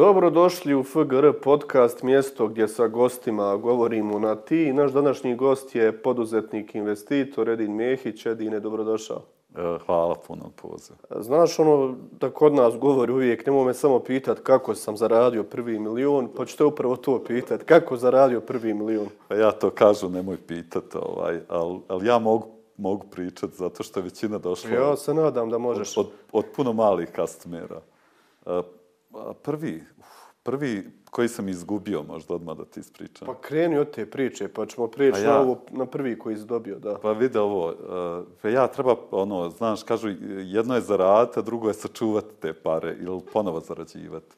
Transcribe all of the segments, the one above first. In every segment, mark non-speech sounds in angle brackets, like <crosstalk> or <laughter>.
Dobrodošli u FGR podcast, mjesto gdje sa gostima govorimo na ti. Naš današnji gost je poduzetnik, investitor Edin Mehić. Edine, dobrodošao. E, hvala puno poziv. Znaš ono da kod nas govori uvijek, nemoj me samo pitat kako sam zaradio prvi milion, pa ću te upravo to pitat, kako zaradio prvi milion? Pa ja to kažu, nemoj pitat, ovaj, ali al ja mogu, mogu pričat zato što je većina došla Ja se nadam da možeš. od, od, od puno malih customera. E, prvi, prvi koji sam izgubio, možda odmah da ti ispričam. Pa kreni od te priče, pa ćemo prijeći ja- na, ovo, na prvi koji si dobio, da. Pa vidi ovo, uh, ja treba, ono, znaš, kažu, jedno je zaraditi, a drugo je sačuvati te pare ili ponovo zarađivati.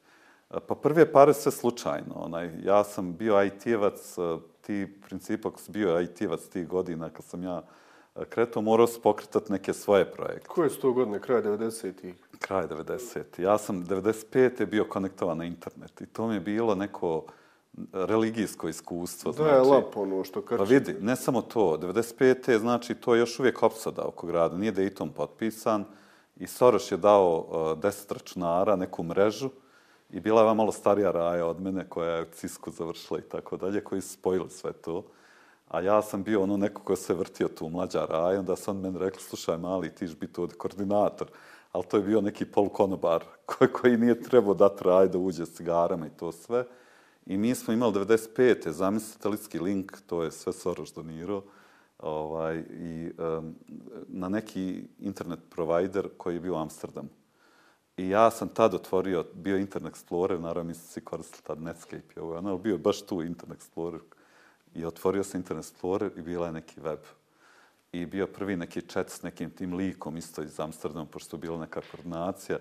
Uh, pa prve pare sve slučajno. Onaj, ja sam bio IT-evac, uh, ti princip, ako bio IT-evac tih godina, kad sam ja kretao, morao sam pokretati neke svoje projekte. Koje su to godine, kraj 90-ih? Kraj 90. Ja sam 95. je bio konektovan na internet i to mi je bilo neko religijsko iskustvo. Da je lapo ono što Pa kači. vidi, ne samo to, 95. je, znači, to je još uvijek opsada oko grada, nije Dayton potpisan i Soros je dao uh, deset računara, neku mrežu i bila je malo starija raja od mene koja je Cisco završila i tako dalje, koji su spojili sve to. A ja sam bio ono neko ko se vrtio tu mlađa raja, onda su on meni rekli, slušaj mali, ti ćeš biti ovdje koordinator. Ali to je bio neki polukonobar <laughs> koji, koji nije trebao dati raj da uđe s cigarama i to sve. I mi smo imali 95. zamislite litski link, to je sve Soros donirao, ovaj, i um, na neki internet provider koji je bio u Amsterdamu. I ja sam tad otvorio, bio Internet Explorer, naravno mi svi koristili tad Netscape, i ovo, ono, ali bio je baš tu Internet Explorer. I otvorio sam Internet Explorer i bila je neki web. I bio prvi neki chat s nekim tim likom isto iz Amsterdama, pošto je bila neka koordinacija.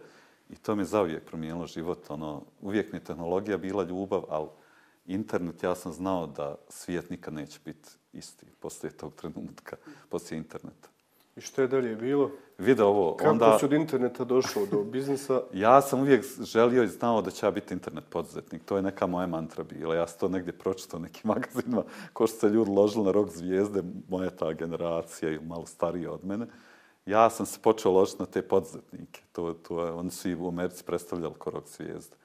I to mi je zauvijek promijenilo život. Ono, uvijek mi je tehnologija bila ljubav, ali internet, ja sam znao da svijet nikad neće biti isti poslije tog trenutka, poslije interneta. I što je dalje bilo? Vide ovo, Kako onda... si od interneta došao do biznisa? <laughs> Ja sam uvijek želio i znao da će ja biti internet poduzetnik. To je neka moja mantra bila. Ja sam to negdje pročitao u nekim <laughs> magazinima, ko što se ljudi ložili na rok zvijezde, moja ta generacija ili malo starija od mene. Ja sam se počeo ložiti na te poduzetnike. To, to je, oni su i u Americi predstavljali ko rok zvijezde.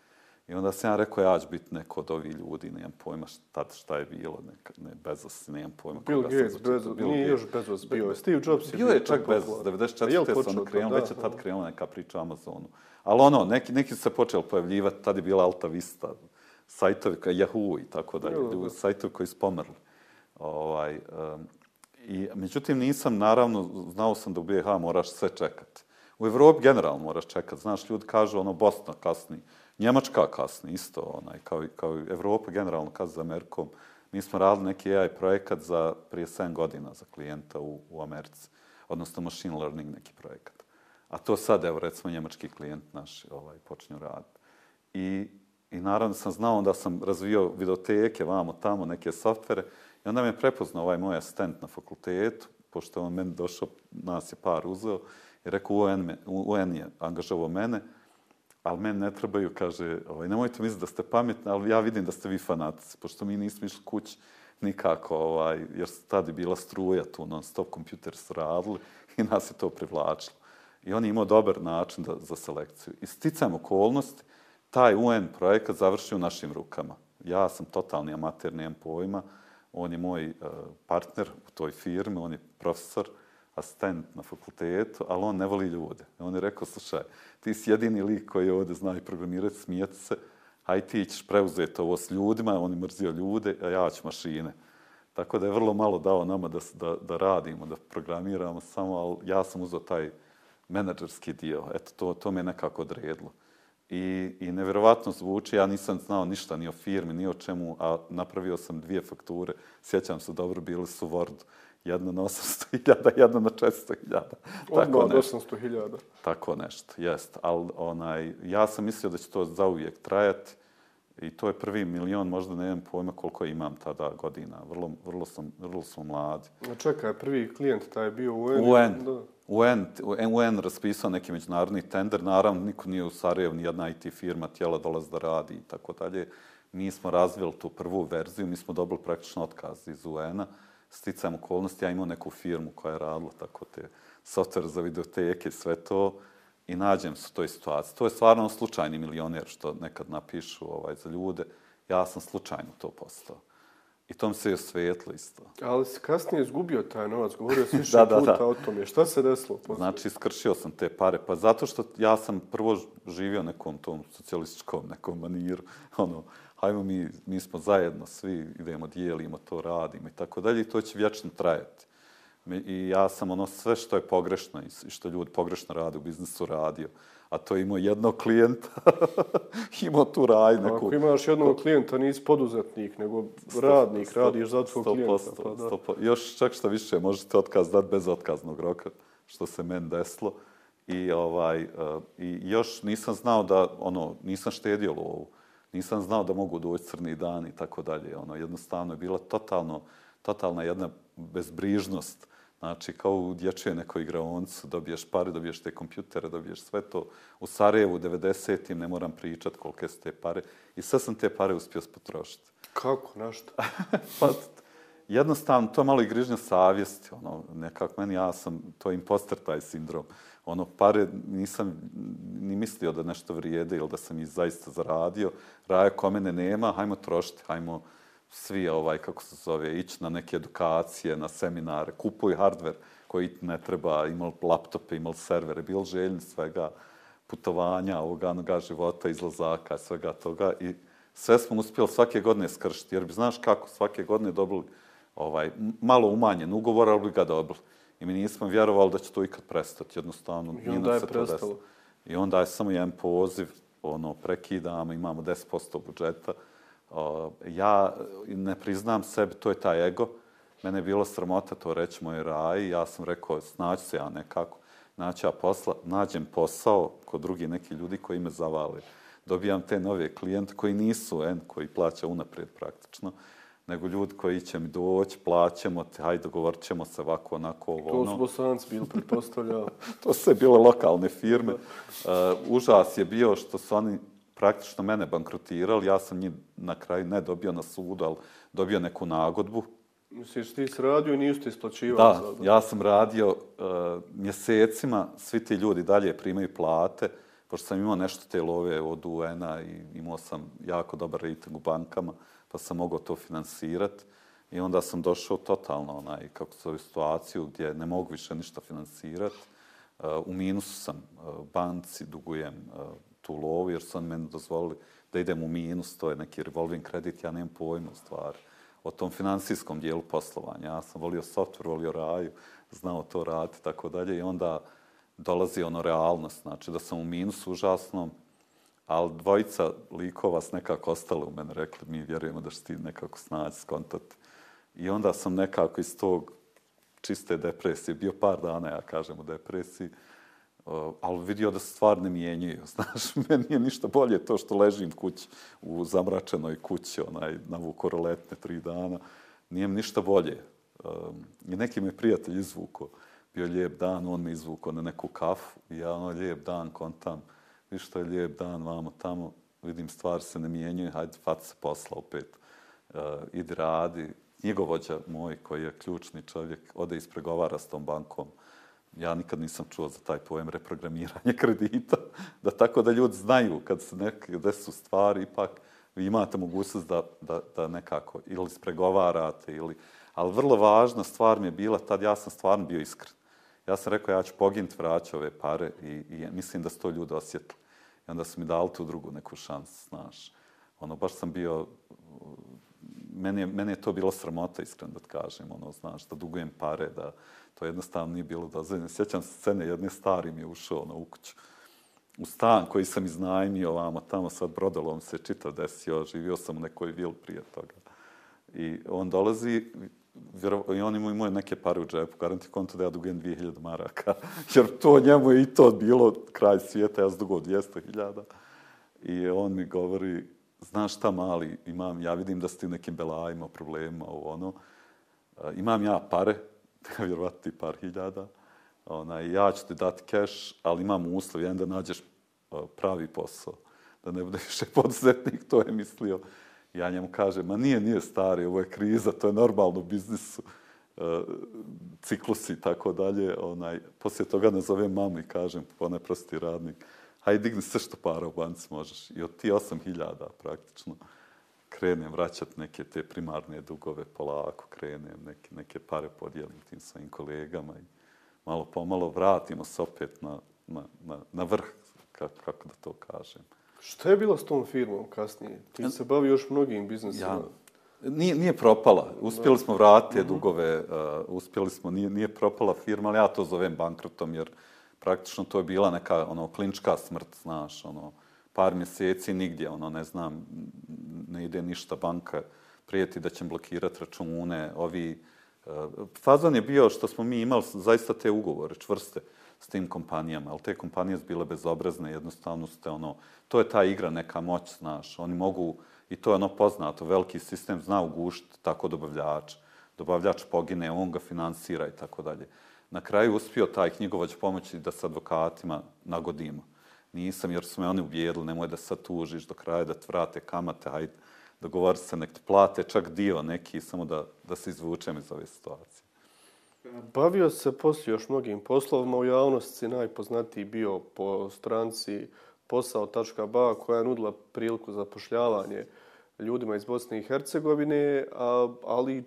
I onda sam ja rekao, ja ću biti neko od ovih ljudi, nemam pojma šta, šta je bilo, neka, ne, Bezos, nemam pojma. Bill koga sam Gates, začitao. Bezos, Bill nije Gates. još Bezos bio. Steve Jobs je Bio je to čak bez popularan. 94. Jel su počeo ono Da, već je tad krenula neka priča o Amazonu. Ali ono, neki, neki su se počeli pojavljivati, tad je bila Alta Vista, sajtovi kao Yahoo i tako dalje, Da, da, da. sajtovi koji su pomrli. Ovaj, um, i, međutim, nisam, naravno, znao sam da u BiH moraš sve čekati. U Evropi generalno moraš čekati. Znaš, ljudi kažu, ono, Bosna kasni, Njemačka kasni, isto, onaj, kao, i- kao i Evropa generalno kasni za Amerikom. Mi smo radili neki AI projekat za prije 7 godina za klijenta u, u Americi, odnosno machine learning neki projekat. A to sad, evo, recimo, njemački klijent naš ovaj, počinju raditi. I, I naravno sam znao da sam razvio videoteke, vamo, tamo, neke softvere. I onda me je prepoznao ovaj moj asistent na fakultetu, pošto on meni došao, nas je par uzeo, i rekao, UN, me, UN je angažovao mene, ali meni ne trebaju, kaže, ovaj, nemojte misliti da ste pametni, ali ja vidim da ste vi fanatici, pošto mi nismo išli kući nikako, ovaj, jer tad je bila struja tu, non stop kompjuter su radili i nas je to privlačilo. I on je imao dobar način da, za selekciju. I sticam okolnosti, taj UN projekat završio u našim rukama. Ja sam totalni amater, nemam pojma. On je moj uh, partner u toj firmi, on je profesor, asistent na fakultetu, ali on ne voli ljude. I on je rekao, slušaj, ti si jedini lik koji ovdje zna i programirati, smijeti se, aj ti ćeš preuzeti ovo s ljudima, on je mrzio ljude, a ja ću mašine. Tako da je vrlo malo dao nama da, da, da radimo, da programiramo samo, ali ja sam uzao taj menadžerski dio. Eto, to, to me nekako odredilo. I, I nevjerovatno zvuči, ja nisam znao ništa ni o firmi, ni o čemu, a napravio sam dvije fakture. Sjećam se dobro, bili su Word, jedna na 800.000, jedna na 400.000. Odmah od nešto. 800.000. Tako nešto, jest. Ali onaj, ja sam mislio da će to zauvijek trajati i to je prvi milion, možda ne imam pojma koliko imam tada godina. Vrlo, vrlo, sam, vrlo smo mladi. A čekaj, prvi klijent taj je bio UN. UN, Da. UN, UN raspisao neki međunarodni tender, naravno niko nije u Sarajevu, ni jedna IT firma tijela dolazi da radi i tako dalje. Mi smo razvili tu prvu verziju, mi smo dobili praktično otkaz iz UN-a. Sticajem okolnosti, ja imao neku firmu koja je radila tako te software za videoteke, sve to. i nađem se u toj situaciji. To je stvarno slučajni milioner što nekad napišu ovaj, za ljude. Ja sam slučajno to postao. I tom se je svijetlo isto. Ali si kasnije izgubio taj novac, govorio si <laughs> više da, da, puta da. o tome. Šta se desilo? Poslije? Znači, iskršio sam te pare. Pa zato što ja sam prvo živio nekom tom socijalističkom nekom maniru. <laughs> Ono, hajmo mi, mi smo zajedno, svi idemo, dijelimo to, radimo i tako dalje. I to će vječno trajati. I ja sam ono sve što je pogrešno i što ljudi pogrešno rade u biznisu radio. A to je imao jednog klijenta, <laughs> imao tu raj neku... Ako imaš jednog klijenta, nisi poduzetnik, nego radnik, sto, radiš za tvoj klijenta. Pa da. Sto, još čak što više, možete otkaz dati bez otkaznog roka, što se men deslo. I, ovaj, uh, I još nisam znao da, ono, nisam štedio lovu. Nisam znao da mogu doći crni dan i tako dalje. Ono, jednostavno je bila totalno, totalna jedna bezbrižnost. Znači, kao u dječje nekoj igraoncu, dobiješ pare, dobiješ te kompjutere, dobiješ sve to. U Sarajevu, 90-im, ne moram pričat kolike su te pare. I sve sam te pare uspio spotrošiti. Kako? Našto? <laughs> pa, jednostavno, to malo i grižnja savjesti. Ono, nekako meni, ja sam, to je imposter taj sindrom. Ono, pare nisam ni mislio da nešto vrijede ili da sam ih zaista zaradio. Raja ko mene nema, hajmo trošiti, hajmo svi, ovaj, kako se zove, ići na neke edukacije, na seminare, kupuj hardware koji ne treba, imali laptope, imali servere, bil željni svega putovanja, ovoga, onoga života, izlazaka, svega toga. I sve smo uspjeli svake godine skršiti, jer bi znaš kako svake godine dobili ovaj, malo umanjen ugovor, ali bi ga dobili. I mi nismo vjerovali da će to ikad prestati, jednostavno. I onda je prestalo. I onda je samo jedan poziv, ono, prekidamo, imamo 10% budžeta, ja ne priznam sebi, to je taj ego. Mene je bilo sramota to reći moj raj. Ja sam rekao, snaći se ja nekako. Naći ja posla, nađem posao kod drugi neki ljudi koji me zavali. Dobijam te nove klijente koji nisu en, koji plaća unaprijed praktično, nego ljudi koji će mi doći, plaćemo te, hajde, dogovorit ćemo se ovako, onako, ovo, ono. To su bosanci bili, pretpostavljao. <laughs> to su bile lokalne firme. Uh, užas je bio što su oni praktično mene bankrotirali. Ja sam njih na kraju ne dobio na sudu, ali dobio neku nagodbu. Misliš, ti si radio i nisu ti isplaćivali? Da, ja sam radio uh, mjesecima, svi ti ljudi dalje primaju plate, pošto sam imao nešto te love od UN-a i imao sam jako dobar rating u bankama, pa sam mogao to finansirati. I onda sam došao totalno onaj, kako se zove, situaciju gdje ne mogu više ništa finansirati. Uh, u minusu sam uh, banci, dugujem uh, tu lovu, jer su oni meni dozvolili da idem u minus, to je neki revolving kredit, ja nemam pojma u stvari o tom finansijskom dijelu poslovanja. Ja sam volio software, volio raju, znao to raditi, tako dalje. I onda dolazi ono realnost, znači da sam u minusu užasnom, ali dvojica likova s nekako ostale u mene, rekli mi vjerujemo da će ti nekako snaći, skontati. I onda sam nekako iz tog čiste depresije, bio par dana, ja kažem, u depresiji, Uh, ali vidio da se stvar ne mijenjaju. <laughs> Znaš, meni je ništa bolje to što ležim kući u zamračenoj kući, onaj, na vukoroletne tri dana. Nije mi ništa bolje. Um, I neki mi prijatelj izvuko, bio lijep dan, on me izvuko na neku kafu i ja ono lijep dan kontam, vi što je lijep dan, vamo tamo, vidim stvari se ne mijenjuje, hajde, fat se posla opet. Uh, idi radi. Njegovođa moj, koji je ključni čovjek, ode ispregovara s tom bankom ja nikad nisam čuo za taj pojem reprogramiranje <laughs> kredita, da tako da ljudi znaju kad se neke desu stvari, ipak vi imate mogućnost da, da, da nekako ili spregovarate ili... Ali vrlo važna stvar mi je bila, tad ja sam stvarno bio iskren. Ja sam rekao, ja ću pogint vraća ove pare i, i mislim da su to ljudi osjetili. I onda su mi dali tu drugu neku šansu, znaš. Ono, baš sam bio... Meni je, meni je to bilo sramota, iskreno da kažem, ono, znaš, da dugujem pare, da, To jednostavno nije bilo dozvoljeno. Sjećam se scene, jedne stari mi je ušao ono, na kuću, U stan koji sam iznajmio ovamo, tamo sad brodolom se čitav desio, živio sam u nekoj vil prije toga. I on dolazi, i on ima imao neke pare u džepu, garanti konto da ja dugujem 2000 maraka, <laughs> jer to njemu je i to bilo kraj svijeta, ja zdugo 200.000. I on mi govori, znaš šta mali, imam, ja vidim da ste u nekim belajima, problemima, ono, eh, imam ja pare, <laughs> vjerovatno ti par hiljada. Onaj, ja ću ti dati keš, ali imam uslov, jedan da nađeš eh, pravi posao. Da ne bude <laughs> više poduzetnik, to je mislio. Ja njemu kažem, ma nije, nije stari, ovo je kriza, to je normalno u biznisu. E, ciklusi i tako dalje. Onaj, poslije toga nazovem mamu i kažem, onaj prosti radnik, hajde digni sve što para u banci možeš. I od ti 8000 praktično krenem vraćat neke te primarne dugove polako, krenem neke, neke pare podijelim tim svojim kolegama i malo pomalo vratimo se opet na, na, na, na vrh, kako, kako da to kažem. Šta je bilo s tom firmom kasnije? Ti se bavi još mnogim biznesima. Ja, nije, nije propala. Uspjeli smo vratiti uh dugove, uh, uspjeli smo, nije, nije propala firma, ali ja to zovem bankrotom, jer praktično to je bila neka ono, klinčka smrt, znaš, ono, par mjeseci nigdje, ono, ne znam, ne ide ništa banka, prijeti da će blokirati račune, ovi... Uh, fazon je bio što smo mi imali zaista te ugovore, čvrste, s tim kompanijama, ali te kompanije su bile bezobrazne, jednostavno ste ono, to je ta igra, neka moć, znaš, oni mogu, i to je ono poznato, veliki sistem zna ugušiti tako dobavljač, dobavljač pogine, on ga finansira i tako dalje. Na kraju uspio taj knjigovač pomoći da sa advokatima nagodimo. Nisam, jer su me oni ubijedili, nemoj da sad tužiš do kraja, da te vrate kamate, hajde, dogovori se, nek te plate čak dio neki, samo da, da se izvučem iz ove situacije. Bavio se poslije još mnogim poslovima u javnosti, najpoznatiji bio po stranci posao.ba koja je nudila priliku za pošljavanje ljudima iz Bosne i Hercegovine, ali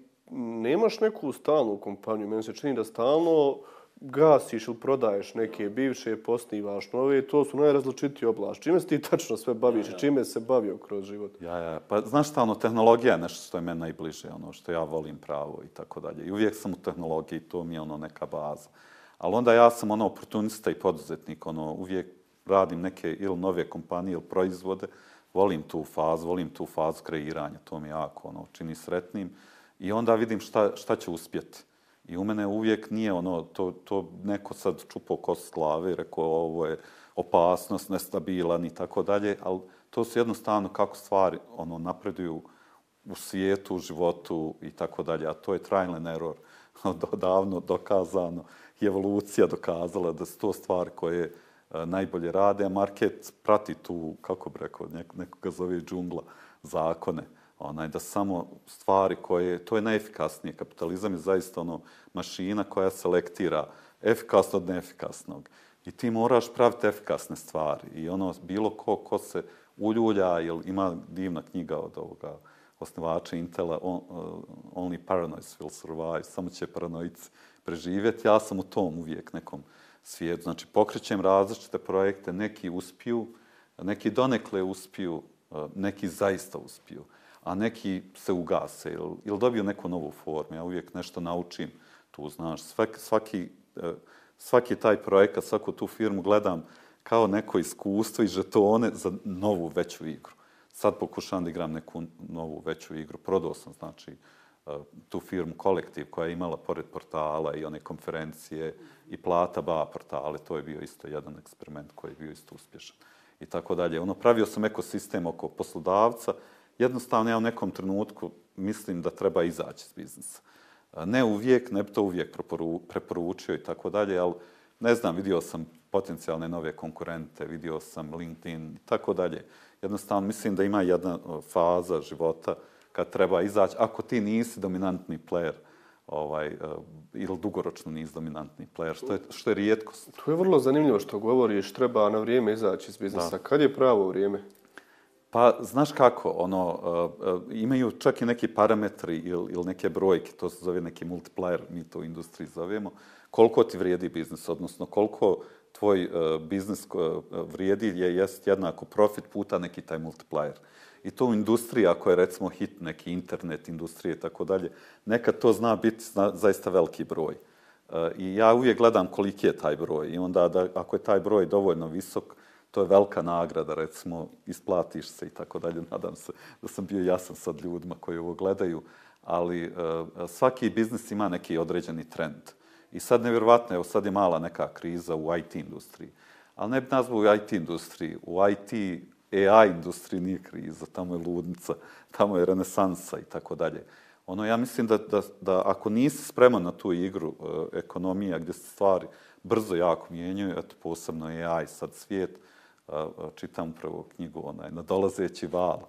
nemaš neku stalnu kompaniju. Meni se čini da stalno gasiš ili prodaješ neke bivše, posnivaš nove, to su najrazličitije oblasti. Čime se ti tačno sve baviš i čime se bavio kroz život? Ja, ja, pa znaš šta, ono, tehnologija je nešto što je meni najbliže, ono, što ja volim pravo i tako dalje. I uvijek sam u tehnologiji, to mi je ono neka baza. Ali onda ja sam ono oportunista i poduzetnik, ono, uvijek radim neke ili nove kompanije ili proizvode, volim tu fazu, volim tu fazu kreiranja, to mi jako ono, čini sretnim. I onda vidim šta, šta će uspjeti. I u mene uvijek nije ono, to, to neko sad čupao kost glave i rekao ovo je opasnost, nestabilan i tako dalje, ali to su jednostavno kako stvari ono napreduju u svijetu, u životu i tako dalje, a to je trial and error, <laughs> davno dokazano i evolucija dokazala da su to stvari koje e, najbolje rade, a market prati tu, kako bi rekao, nek, nekoga zove džungla, zakone onaj, da samo stvari koje, to je najefikasnije. Kapitalizam je zaista ono mašina koja selektira efikasno od neefikasnog. I ti moraš praviti efikasne stvari. I ono, bilo ko, ko se uljulja, jer ima divna knjiga od ovoga osnivača Intela, on, uh, Only Paranoids Will Survive, samo će paranoici preživjeti. Ja sam u tom uvijek nekom svijetu. Znači, pokrećem različite projekte, neki uspiju, neki donekle uspiju, uh, neki zaista uspiju a neki se ugase ili, ili dobiju neku novu formu. Ja uvijek nešto naučim, tu znaš, svaki, svaki, svaki taj projekat, svaku tu firmu gledam kao neko iskustvo i žetone za novu veću igru. Sad pokušavam da igram neku novu veću igru. Prodao sam, znači, e, tu firmu Kolektiv koja je imala pored portala i one konferencije i plata ba portale. To je bio isto jedan eksperiment koji je bio isto uspješan. I tako dalje. Ono, pravio sam ekosistem oko poslodavca, jednostavno ja u nekom trenutku mislim da treba izaći iz biznisa. Ne uvijek, ne bi to uvijek preporučio i tako dalje, ali ne znam, vidio sam potencijalne nove konkurente, vidio sam LinkedIn i tako dalje. Jednostavno mislim da ima jedna faza života kad treba izaći, ako ti nisi dominantni player, ovaj, uh, ili dugoročno nisi dominantni player, što je, što je rijetkost. To je vrlo zanimljivo što govoriš, treba na vrijeme izaći iz biznisa. Da. Kad je pravo vrijeme? Pa, znaš kako, ono, e, e, imaju čak i neki parametri ili, ili neke brojke, to se zove neki multiplier, mi to u industriji zovemo, koliko ti vrijedi biznis, odnosno koliko tvoj e, biznis vrijedi je jest jednako profit puta neki taj multiplier. I to u industriji, ako je recimo hit neki internet industrije i tako dalje, nekad to zna biti zna, zaista veliki broj. I ja uvijek gledam koliki je taj broj. I onda da, ako je taj broj dovoljno visok, to je velika nagrada, recimo, isplatiš se i tako dalje. Nadam se da sam bio jasan sad ljudima koji ovo gledaju, ali uh, svaki biznis ima neki određeni trend. I sad nevjerovatno, evo sad je mala neka kriza u IT industriji, ali ne bi nazvao u IT industriji, u IT AI industriji nije kriza, tamo je ludnica, tamo je renesansa i tako dalje. Ono, ja mislim da, da, da ako nisi spreman na tu igru e, ekonomija gdje se stvari brzo jako mijenjaju, eto posebno AI sad svijet, čitam upravo knjigu onaj, nadolazeći val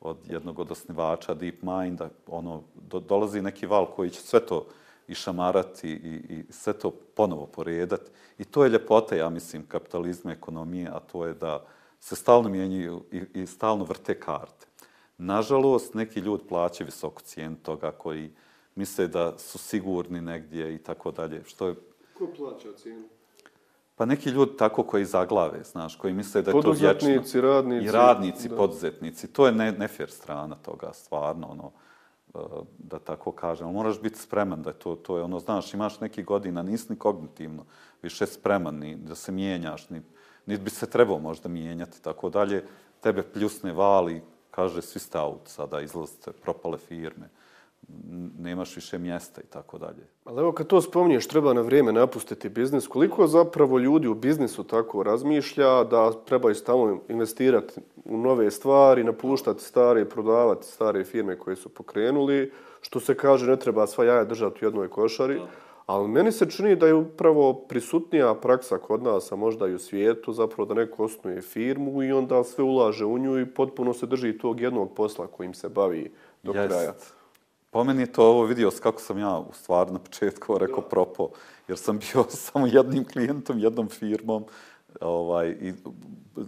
od jednog od osnivača DeepMinda, ono, do, dolazi neki val koji će sve to i šamarati i, i sve to ponovo poredati. I to je ljepota, ja mislim, kapitalizma, ekonomije, a to je da se stalno mijenjaju i, i stalno vrte karte. Nažalost, neki ljudi plaćaju visoku cijenu toga koji misle da su sigurni negdje i tako dalje. Što je... Ko plaća cijenu? Pa neki ljudi tako koji zaglave, znaš, koji misle da je to vječno. Poduzetnici, radnici. I radnici, da. poduzetnici. To je ne, nefer strana toga, stvarno, ono, e, da tako kažem. Moraš biti spreman da je to, to je ono, znaš, imaš neki godina, nisi ni kognitivno više spreman ni da se mijenjaš, ni, ni bi se trebao možda mijenjati, tako dalje. Tebe pljusne vali, kaže, svi ste out sada, izlazite, propale firme nemaš više mjesta i tako dalje. Ali evo kad to spominješ, treba na vrijeme napustiti biznis. Koliko zapravo ljudi u biznisu tako razmišlja da treba stalno investirati u nove stvari, napuštati stare, prodavati stare firme koje su pokrenuli, što se kaže ne treba sva jaja držati u jednoj košari. Ali meni se čini da je upravo prisutnija praksa kod nas, a možda i u svijetu, zapravo da neko osnuje firmu i onda sve ulaže u nju i potpuno se drži tog jednog posla kojim se bavi do Jest. kraja. Po meni je to ovo vidio kako sam ja u stvari na početku rekao propo, jer sam bio <laughs> samo jednim klijentom, jednom firmom, ovaj, i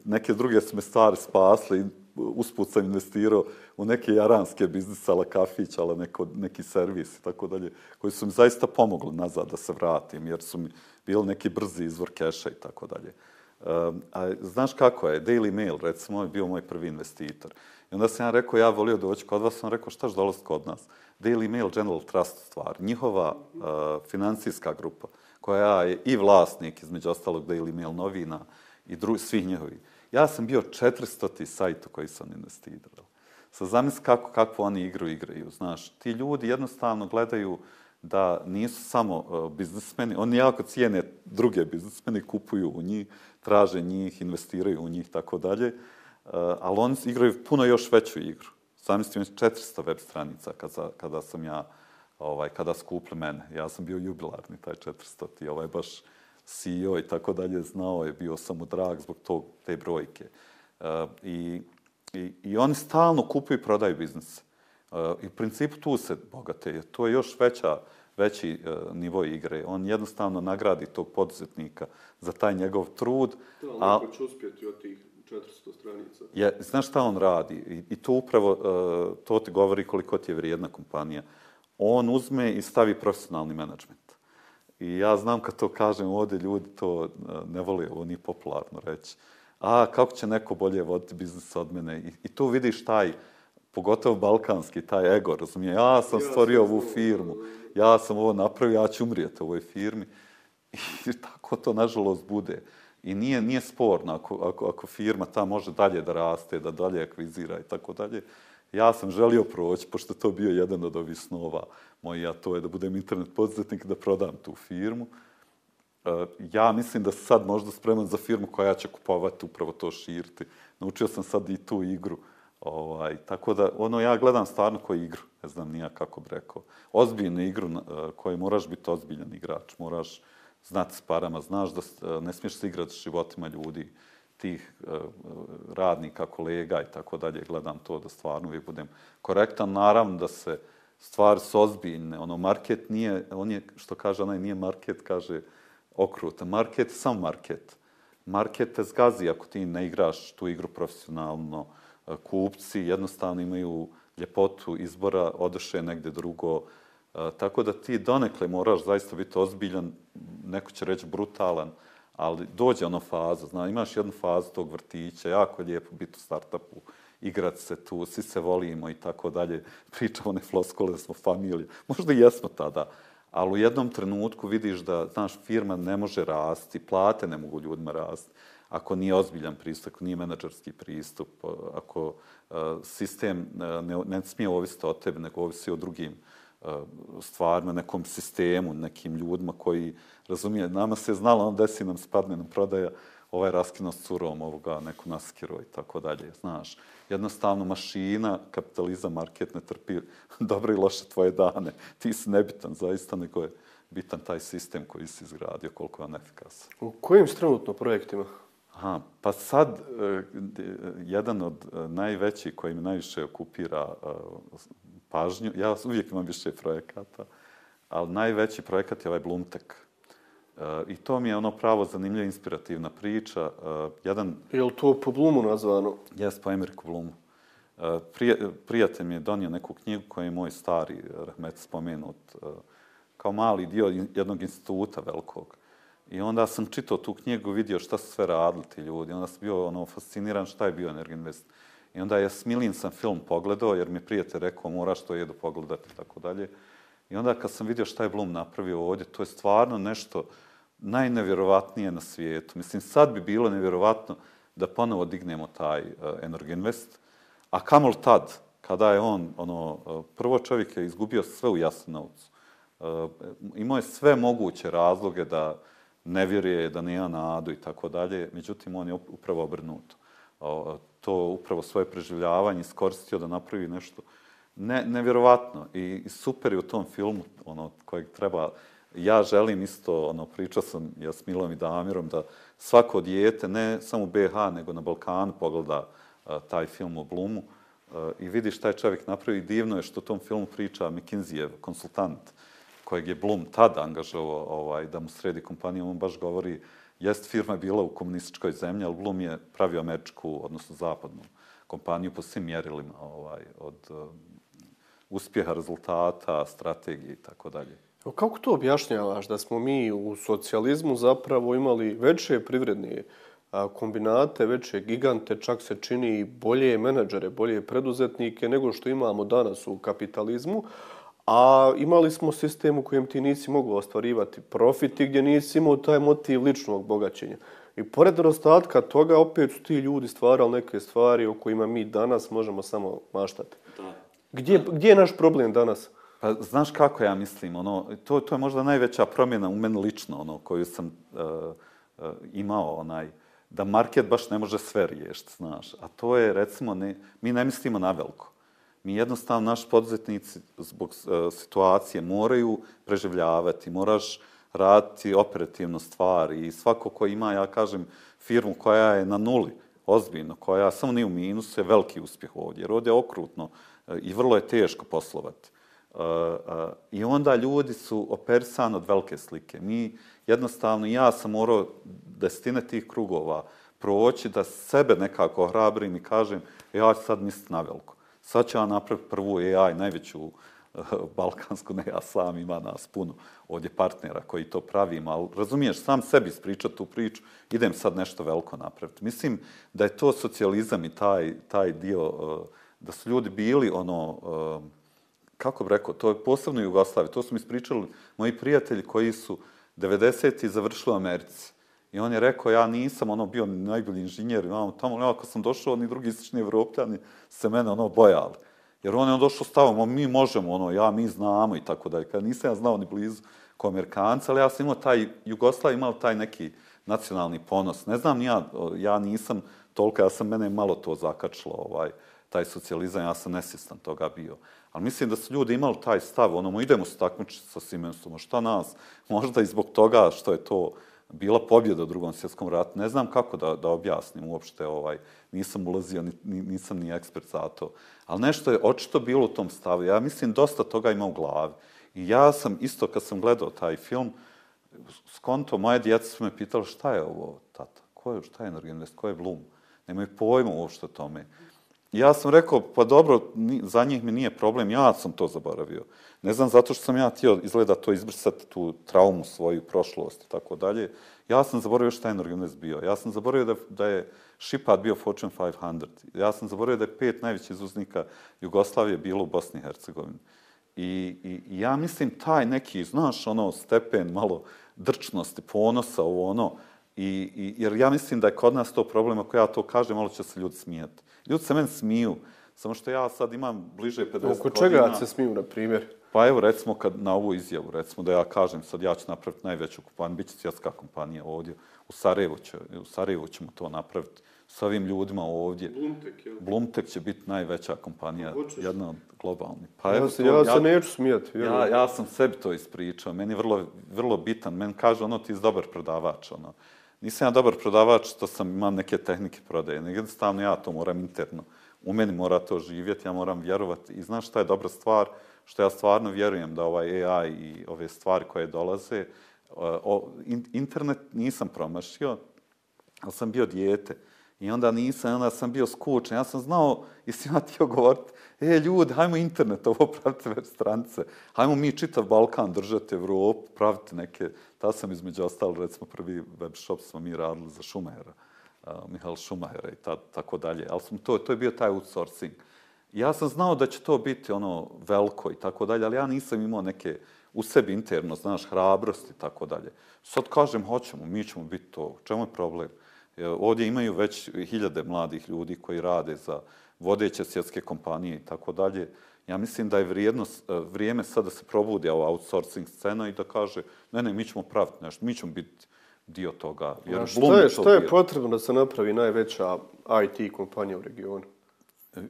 neke druge su me stvari spasli, usput sam investirao u neke jaranske biznise, ala kafić, ala neko, neki servis i tako dalje, koji su mi zaista pomogli nazad da se vratim, jer su mi bili neki brzi izvor keša i tako dalje. Um, a znaš kako je? Daily Mail, recimo, je bio moj prvi investitor. I onda sam ja rekao, ja volio doći kod vas, sam rekao, štaš dolaziti kod nas? Daily Mail General Trust stvar, njihova uh, financijska grupa, koja je i vlasnik, između ostalog Daily Mail novina i dru, svih njihovi. Ja sam bio 400. sajt u koji sam investirao. Sa zamisli kako, kako oni igru igraju. Znaš, ti ljudi jednostavno gledaju da nisu samo uh, biznismeni, oni jako cijene druge biznismeni, kupuju u njih, traže njih, investiraju u njih, tako dalje. Uh, ali oni igraju puno još veću igru. Zamislite mi 400 web stranica kada, kada sam ja, ovaj, kada skupli mene. Ja sam bio jubilarni, taj 400 ti, ovaj baš CEO i tako dalje znao je, bio sam mu drag zbog tog, te brojke. Uh, i, i, I oni stalno kupuju i prodaju biznis. Uh, I u principu tu se bogate. To je još veća, veći nivo igre. On jednostavno nagradi tog poduzetnika za taj njegov trud. Da, ali neko će uspjeti od tih 400 stranica. Je, znaš šta on radi? I, i to upravo, uh, to ti govori koliko ti je vrijedna kompanija. On uzme i stavi profesionalni menadžment. I ja znam kad to kažem ovdje, ljudi to uh, ne vole, ovo nije popularno reći. A, kako će neko bolje voditi biznis od mene? I, i tu vidiš taj, pogotovo balkanski, taj ego, razumije? Ja sam stvorio ovu firmu, ja sam ovo napravio, ja ću umrijeti u ovoj firmi. <laughs> I tako to, nažalost, bude. I nije, nije sporno ako, ako, ako firma ta može dalje da raste, da dalje akvizira i tako dalje. Ja sam želio proći, pošto to bio jedan od ovih snova moji, a to je da budem internet poduzetnik, da prodam tu firmu. E, ja mislim da sad možda spreman za firmu koja će kupovati upravo to širiti. Naučio sam sad i tu igru. Ovaj, tako da, ono, ja gledam stvarno koju igru, ne znam nija kako bi rekao. Ozbiljnu igru e, koju moraš biti ozbiljan igrač, moraš znati s parama, znaš da e, ne smiješ se igrati s životima ljudi, tih e, e, radnika, kolega i tako dalje. Gledam to da stvarno uvijek budem korektan. Naravno da se stvari su ozbiljne. Ono, market nije, on je, što kaže onaj, nije market, kaže okruta. Market sam market. Market te zgazi ako ti ne igraš tu igru profesionalno. Kupci jednostavno imaju ljepotu izbora, odeše negde drugo, tako da ti donekle moraš zaista biti ozbiljan, neko će reći brutalan, ali dođe ono faza, zna, imaš jednu fazu tog vrtića, jako je lijepo biti u startupu, igrat se tu, svi se volimo i tako dalje, pričamo one floskole da smo familija, možda i jesmo tada, ali u jednom trenutku vidiš da, znaš, firma ne može rasti, plate ne mogu ljudima rasti, ako nije ozbiljan pristup, ako nije menadžerski pristup, ako uh, sistem uh, ne, ne smije ovisiti o tebi, nego ovisi o drugim uh, stvarno nekom sistemu, nekim ljudima koji razumije, nama se je znalo, on desi nam spadne nam prodaja, ovaj raskino s curom, ovoga, neku naskiro i tako dalje, znaš. Jednostavno, mašina, kapitalizam, market ne trpi <laughs> dobre i loše tvoje dane. Ti si nebitan, zaista, nego je bitan taj sistem koji si izgradio, koliko je on efikasan. U kojim trenutno projektima? Aha, pa sad, uh, jedan od najvećih koji mi najviše okupira pažnju. Ja uvijek imam više projekata. ali najveći projekat je ovaj Blumtek. Uh, I to mi je ono pravo zanimljiva, inspirativna priča. Uh, jedan... Je li to po Blumu nazvano? Jes, po Emeriku Blumu. Uh, prije, prijatelj mi je donio neku knjigu koju je moj stari Rahmet spomenut kao mali dio jednog instituta velikog. I onda sam čitao tu knjigu, vidio šta su sve radili ti ljudi. Onda sam bio ono, fasciniran šta je bio Energinvest. I onda ja Smilin sam film pogledao, jer mi prijatelj rekao moraš to jedu pogledati i tako dalje. I onda kad sam vidio šta je Blum napravio ovdje, to je stvarno nešto najnevjerovatnije na svijetu. Mislim, sad bi bilo nevjerovatno da ponovo dignemo taj uh, Energinvest. A kamol tad, kada je on, ono, uh, prvo čovjek je izgubio sve u Jasenovcu. Uh, imao je sve moguće razloge da ne vjeruje, da nije nadu i tako dalje. Međutim, on je upravo obrnuto. Uh, to upravo svoje preživljavanje iskoristio da napravi nešto ne, nevjerovatno. I, i super je u tom filmu ono kojeg treba ja želim isto ono pričao sam ja s Milom i Damirom da svako dijete ne samo u BH nego na Balkanu pogleda a, taj film o Blumu a, i vidi šta je čovjek napravio. I divno je što u tom filmu priča McKinsey konsultant kojeg je Blum tada angažovao ovaj, da mu sredi kompaniju, on baš govori jest firma bila u komunističkoj zemlji, ali Blum je pravio američku, odnosno zapadnu kompaniju po svim mjerilima ovaj, od uh, uspjeha, rezultata, strategije i tako dalje. Kako to objašnjavaš da smo mi u socijalizmu zapravo imali veće privredne eh, kombinate, veće gigante, čak se čini bolje menadžere, bolje preduzetnike nego što imamo danas u kapitalizmu, A imali smo sistem u kojem ti nisi mogao ostvarivati profit i gdje nisi imao taj motiv ličnog bogaćenja. I pored nedostatka toga, opet su ti ljudi stvarali neke stvari o kojima mi danas možemo samo maštati. Da. Gdje, gdje je naš problem danas? Pa, znaš kako ja mislim, ono, to, to je možda najveća promjena u meni lično, ono, koju sam uh, uh, imao, onaj, da market baš ne može sve riješiti, znaš. A to je, recimo, ne, mi ne mislimo na veliko mi jednostavno naši poduzetnici zbog e, situacije moraju preživljavati, moraš raditi operativno stvari i svako ko ima, ja kažem, firmu koja je na nuli, ozbiljno, koja samo nije u minusu, je veliki uspjeh ovdje, jer ovdje je okrutno e, i vrlo je teško poslovati. E, I onda ljudi su operisani od velike slike. Mi jednostavno, ja sam morao desetine tih krugova proći da sebe nekako hrabrim i kažem, ja ću sad misliti na veliko sad će vam napraviti prvu AI, najveću eh, balkansku, ne ja sam, ima nas puno ovdje partnera koji to pravim, ali razumiješ, sam sebi spričat tu priču, idem sad nešto veliko napraviti. Mislim da je to socijalizam i taj, taj dio, eh, da su ljudi bili ono, eh, kako bi rekao, to je posebno Jugoslavije, to su mi ispričali moji prijatelji koji su 90. završili u Americi. I on je rekao, ja nisam ono bio najbolji inženjer, imam tamo, ali ako sam došao, ni drugi istočni evropljani se mene ono bojali. Jer on je on došao stavom, mi možemo, ono, ja, mi znamo i tako dalje. Kada nisam ja znao ni blizu ko Amerikanca, ali ja sam imao taj, Jugoslav imao taj neki nacionalni ponos. Ne znam, ja, ja nisam toliko, ja sam mene malo to zakačilo, ovaj, taj socijalizam, ja sam nesistan toga bio. Ali mislim da su ljudi imali taj stav, ono, idemo se takmičiti sa Simensom, šta nas, možda i zbog toga što je to, bila pobjeda u drugom svjetskom ratu. Ne znam kako da, da objasnim uopšte, ovaj, nisam ulazio, ni, nisam ni ekspert za to. Ali nešto je očito bilo u tom stavu. Ja mislim, dosta toga ima u glavi. I ja sam isto, kad sam gledao taj film, skonto, moje djeca su me pitali šta je ovo, tata? Ko je, šta je Energinvest? Ko je Blum? Nemaju pojma uopšte o tome. Ja sam rekao, pa dobro, za njih mi nije problem, ja sam to zaboravio. Ne znam, zato što sam ja htio izgleda to izbrisati, tu traumu svoju, prošlost i tako dalje. Ja sam zaboravio šta je Norgunes bio. Ja sam zaboravio da, da je Šipad bio Fortune 500. Ja sam zaboravio da je pet najvećih izuznika Jugoslavije bilo u Bosni i Hercegovini. I, I ja mislim taj neki, znaš, ono, stepen malo drčnosti, ponosa, ovo ono, i, i, jer ja mislim da je kod nas to problem, ako ja to kažem, malo će se ljudi smijeti. Ljudi se meni smiju, samo što ja sad imam bliže 50 godina. Oko čega se smiju, na primjer? Pa evo, recimo, kad na ovu izjavu, recimo da ja kažem, sad ja ću napraviti najveću kompaniju, bit će svjetska kompanija ovdje, u Sarajevu, će, u Sarajevu ćemo to napraviti s ovim ljudima ovdje. Blumtek, je. Blumtek će biti najveća kompanija, Hoćeš. jedna od globalnih. Pa evo, ja, se, ja, ja se neću smijeti. Ja, ja sam sebi to ispričao, meni je vrlo, vrlo bitan, meni kaže ono ti si dobar prodavač, ono. Nisam ja dobar prodavač, to sam, imam neke tehnike prodaje, nego jednostavno ja to moram interno. U meni mora to živjeti, ja moram vjerovati. I znaš šta je dobra stvar? što ja stvarno vjerujem da ovaj AI i ove stvari koje dolaze, o, internet nisam promašio, ali sam bio dijete. I onda nisam, onda sam bio skučen. Ja sam znao, i si ja htio govoriti, e, ljudi, hajmo internet, ovo pravite web stranice. Hajmo mi čitav Balkan držati Evropu, pravite neke... Ta sam između ostalo, recimo, prvi web shop smo mi radili za Šumahera, uh, Mihal Šumahera i ta, tako dalje. Ali smo to, to je bio taj outsourcing. Ja sam znao da će to biti ono veliko i tako dalje, ali ja nisam imao neke u sebi interno, znaš, hrabrosti i tako dalje. Sad kažem, hoćemo, mi ćemo biti to. Čemu je problem? Ovdje imaju već hiljade mladih ljudi koji rade za vodeće svjetske kompanije i tako dalje. Ja mislim da je vrijednost, e, vrijeme sad da se probudi ova outsourcing scena i da kaže, ne, ne, mi ćemo praviti nešto, mi ćemo biti dio toga. Jer što je, što je potrebno da se napravi najveća IT kompanija u regionu?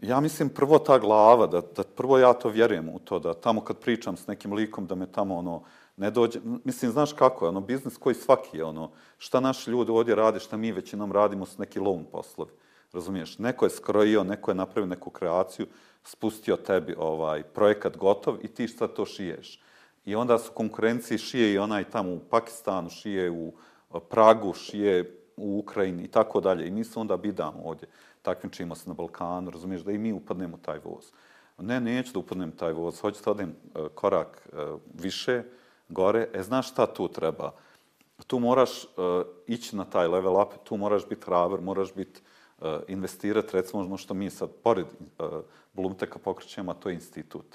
Ja mislim prvo ta glava, da, da prvo ja to vjerujem u to, da tamo kad pričam s nekim likom, da me tamo ono, ne dođe, mislim, znaš kako je, ono, biznis koji svaki je, ono, šta naši ljudi ovdje rade, šta mi većinom radimo s neki loan poslovi, razumiješ? Neko je skrojio, neko je napravio neku kreaciju, spustio tebi ovaj projekat gotov i ti šta to šiješ. I onda su konkurenciji šije i onaj tamo u Pakistanu, šije u Pragu, šije u Ukrajini i tako dalje. I mi se onda bidamo ovdje, takvim se na Balkanu, razumiješ, da i mi upadnemo taj voz. Ne, neću da upadnem taj voz, hoću da odem e, korak e, više, gore, e, znaš šta tu treba? Tu moraš uh, ići na taj level up, tu moraš biti hrabar, moraš biti uh, e, investirati, recimo ono što mi sad, pored uh, Blumteka pokrećemo, to je institut.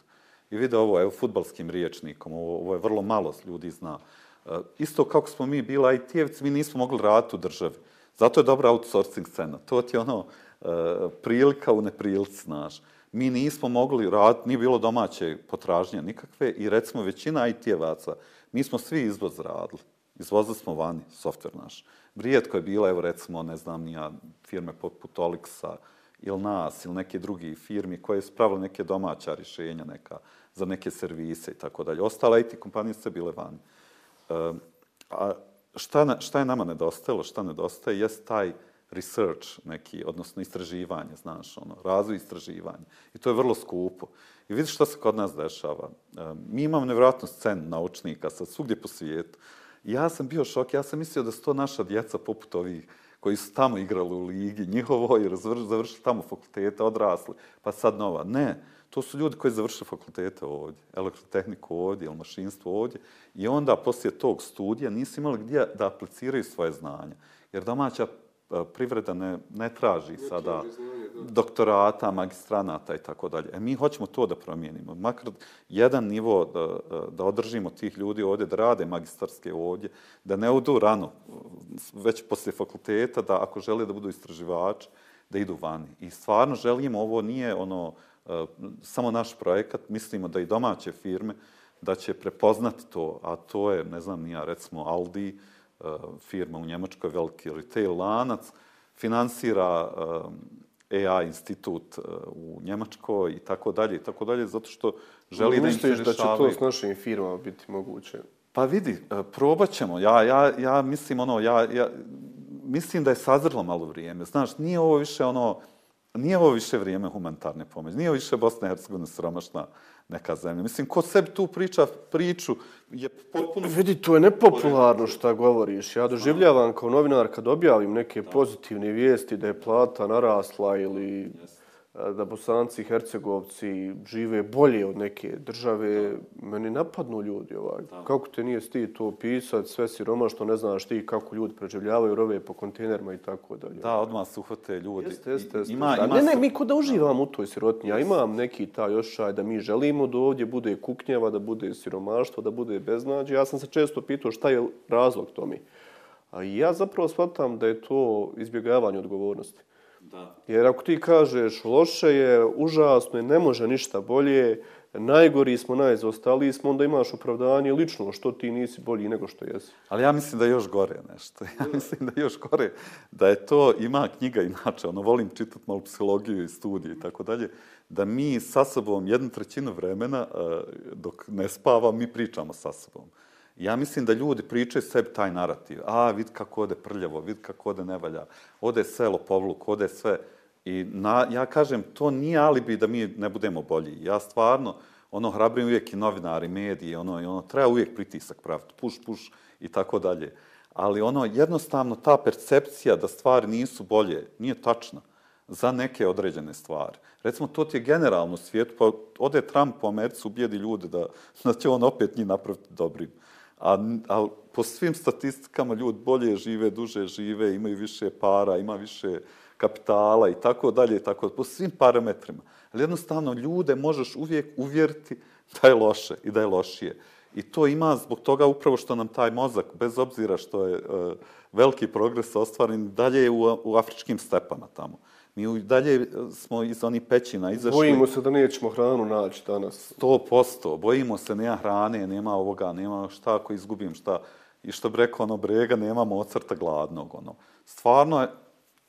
I vide ovo, evo, futbalskim riječnikom, ovo, ovo je vrlo malo ljudi zna. Uh, isto kako smo mi bili IT-evci, mi nismo mogli raditi u državi. Zato je dobra outsourcing scena. To ti je ono uh, prilika u neprilici, znaš mi nismo mogli raditi, nije bilo domaće potražnje nikakve i recimo većina IT-evaca, mi smo svi izvoz radili. Izvozili smo vani softver naš. Brijetko je bila, evo recimo, ne znam, nija firme poput Olixa ili nas ili neke drugi firmi koje su pravile neke domaća rješenja neka za neke servise i tako dalje. Ostale IT kompanije su bile vani. E, a šta, šta je nama nedostajalo, šta nedostaje, jest taj research neki, odnosno istraživanje, znaš, ono, razvoj istraživanja. I to je vrlo skupo. I vidiš što se kod nas dešava. E, mi imamo nevjerojatnu scenu naučnika sad svugdje po svijetu. Ja sam bio šok, ja sam mislio da su to naša djeca poput ovih koji su tamo igrali u ligi, njihovo i završili tamo fakultete, odrasli, pa sad nova. Ne, to su ljudi koji završili fakultete ovdje, elektrotehniku ovdje ili mašinstvo ovdje i onda poslije tog studija nisu imali gdje da apliciraju svoje znanja. Jer domaća privreda ne, ne traži sada doktorata, magistranata i tako dalje. E mi hoćemo to da promijenimo. Makar jedan nivo da, e, da održimo tih ljudi ovdje, da rade magistarske ovdje, da ne odu rano, već poslije fakulteta, da ako žele da budu istraživači, da idu vani. I stvarno želimo, ovo nije ono e, samo naš projekat, mislimo da i domaće firme da će prepoznati to, a to je, ne znam, nija, recimo Aldi, E, firma u Njemačkoj, veliki retail lanac, finansira e, AI institut e, u Njemačkoj i tako dalje i tako dalje, zato što želi da im se rešavaju. da će to s našim firmama biti moguće? Pa vidi, probat ćemo. Ja, ja, ja mislim ono, ja, ja mislim da je sazrlo malo vrijeme. Znaš, nije ovo više ono, nije ovo više vrijeme humanitarne pomoći, nije ovo više Bosna i Hercegovina sromašna neka zemlja. Mislim, ko sebi tu priča priču je potpuno... Vidi, to je nepopularno što govoriš. Ja doživljavam kao novinar kad objavim neke pozitivne vijesti da je plata narasla ili da bosanci i hercegovci žive bolje od neke države, da. meni napadnu ljudi ovaj. Da. Kako te nije sti to pisati, sve siromašno, ne znaš ti kako ljudi preživljavaju rove po kontejnerima i tako dalje. Da, odmah su uhvate ljudi. Jeste, jeste, jeste. Ima, ima ne, ne, mi kod da uživam u toj sirotnji. Ja imam neki taj ošaj da mi želimo da ovdje bude kuknjava, da bude siromaštvo, da bude beznađe. Ja sam se često pitao šta je razlog tomi. A ja zapravo shvatam da je to izbjegavanje odgovornosti. Da. Jer ako ti kažeš loše je, užasno je, ne može ništa bolje, najgori smo, najzostali smo, onda imaš opravdanje lično što ti nisi bolji nego što jesi. Ali ja mislim da je još gore nešto. <laughs> Ja mislim da je još gore da je to, ima knjiga inače, ono, volim čitati malo psihologiju i studije i tako dalje, da mi sa sobom jednu trećinu vremena, eh, dok ne spavam, mi pričamo sa sobom. Ja mislim da ljudi pričaju sebi taj narativ. A, vid kako ode prljavo, vid kako ode nevalja, ode selo povluk, ode sve. I na, ja kažem, to nije alibi da mi ne budemo bolji. Ja stvarno, ono hrabrim uvijek i novinari, mediji, ono, i ono, treba uvijek pritisak praviti, puš, puš i tako dalje. Ali ono, jednostavno, ta percepcija da stvari nisu bolje, nije tačna za neke određene stvari. Recimo, to ti je generalno svijet, pa ode Trump po Americu, ubijedi ljude da, da će on opet njih napraviti dobrim. A, a po svim statistikama ljudi bolje žive, duže žive, imaju više para, ima više kapitala i tako dalje, tako po svim parametrima. Ali jednostavno ljude možeš uvijek uvjeriti da je loše i da je lošije. I to ima zbog toga upravo što nam taj mozak, bez obzira što je e, veliki progres ostvaren, dalje je u, u afričkim stepama tamo. Mi dalje smo iz onih pećina izašli. Bojimo se da nećemo hranu naći danas. Sto posto. Bojimo se, nema hrane, nema ovoga, nema šta ako izgubim šta. I što bi rekao ono brega, nema mocrta gladnog. Ono. Stvarno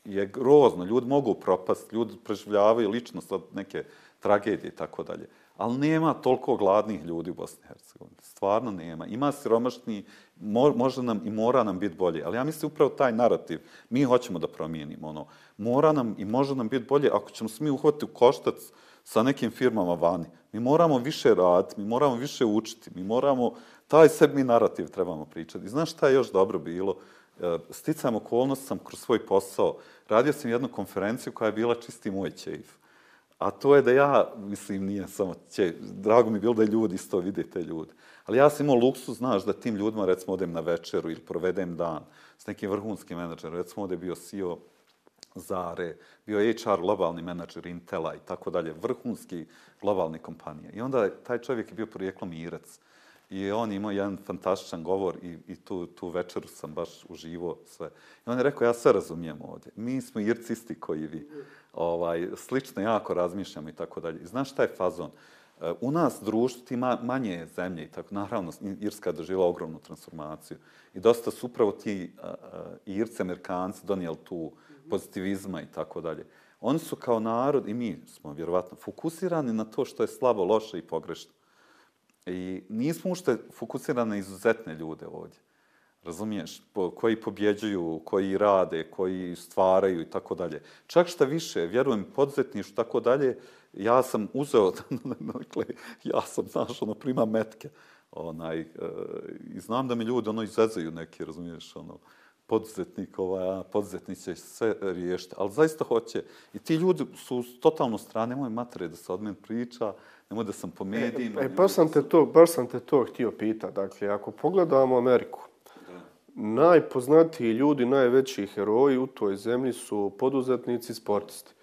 je, grozno. Ljudi mogu propast, ljudi preživljavaju lično sad neke tragedije i tako dalje. Ali nema toliko gladnih ljudi u Bosni i Hercegovini. Stvarno nema. Ima siromašni, može nam i mora nam biti bolje. Ali ja mislim upravo taj narativ. Mi hoćemo da promijenimo. Ono, mora nam i može nam biti bolje ako ćemo smi uhvatiti u koštac sa nekim firmama vani. Mi moramo više raditi, mi moramo više učiti, mi moramo, taj sebi narativ trebamo pričati. I znaš šta je još dobro bilo? E, sticam okolnost sam kroz svoj posao. Radio sam jednu konferenciju koja je bila čisti moj čeif. A to je da ja, mislim, nije samo će, drago mi je bilo da ljudi isto vide te ljude. Ali ja sam imao luksu, znaš, da tim ljudima, recimo, odem na večeru ili provedem dan s nekim vrhunskim menadžerom. Recimo, ovdje je bio CEO Zare, bio je HR globalni menadžer Intela i tako dalje, vrhunski globalni kompanije. I onda taj čovjek je bio porijeklom Irac. I on imao jedan fantastičan govor i, i tu, tu večeru sam baš uživo sve. I on je rekao, ja sve razumijem ovdje. Mi smo ircisti koji vi. Ovaj, slično jako razmišljamo i tako dalje. I znaš šta je fazon? E, u nas društvo ti manje zemlje i tako, naravno, Irska je doživjela ogromnu transformaciju. I dosta su upravo ti uh, Irci, Amerikanci donijeli tu pozitivizma i tako dalje. Oni su kao narod, i mi smo vjerovatno, fokusirani na to što je slabo, loše i pogrešno. I nismo ušte fokusirani na izuzetne ljude ovdje. Razumiješ? Po, koji pobjeđuju, koji rade, koji stvaraju i tako dalje. Čak šta više, vjerujem, poduzetniš i tako dalje, ja sam uzeo, <laughs> dakle, ja sam, znaš, ono, prima metke. Onaj, e, I znam da mi ljudi ono izvezaju neki, razumiješ, ono, poduzetnik, ovaj, poduzetnik će sve riješiti, ali zaista hoće. I ti ljudi su totalno strane, nemoj matere da se od mene priča, nemoj da sam po medijima. E, e, baš, sam te to, baš sam te to htio pita. Dakle, ako pogledamo Ameriku, da. najpoznatiji ljudi, najveći heroji u toj zemlji su poduzetnici sportisti.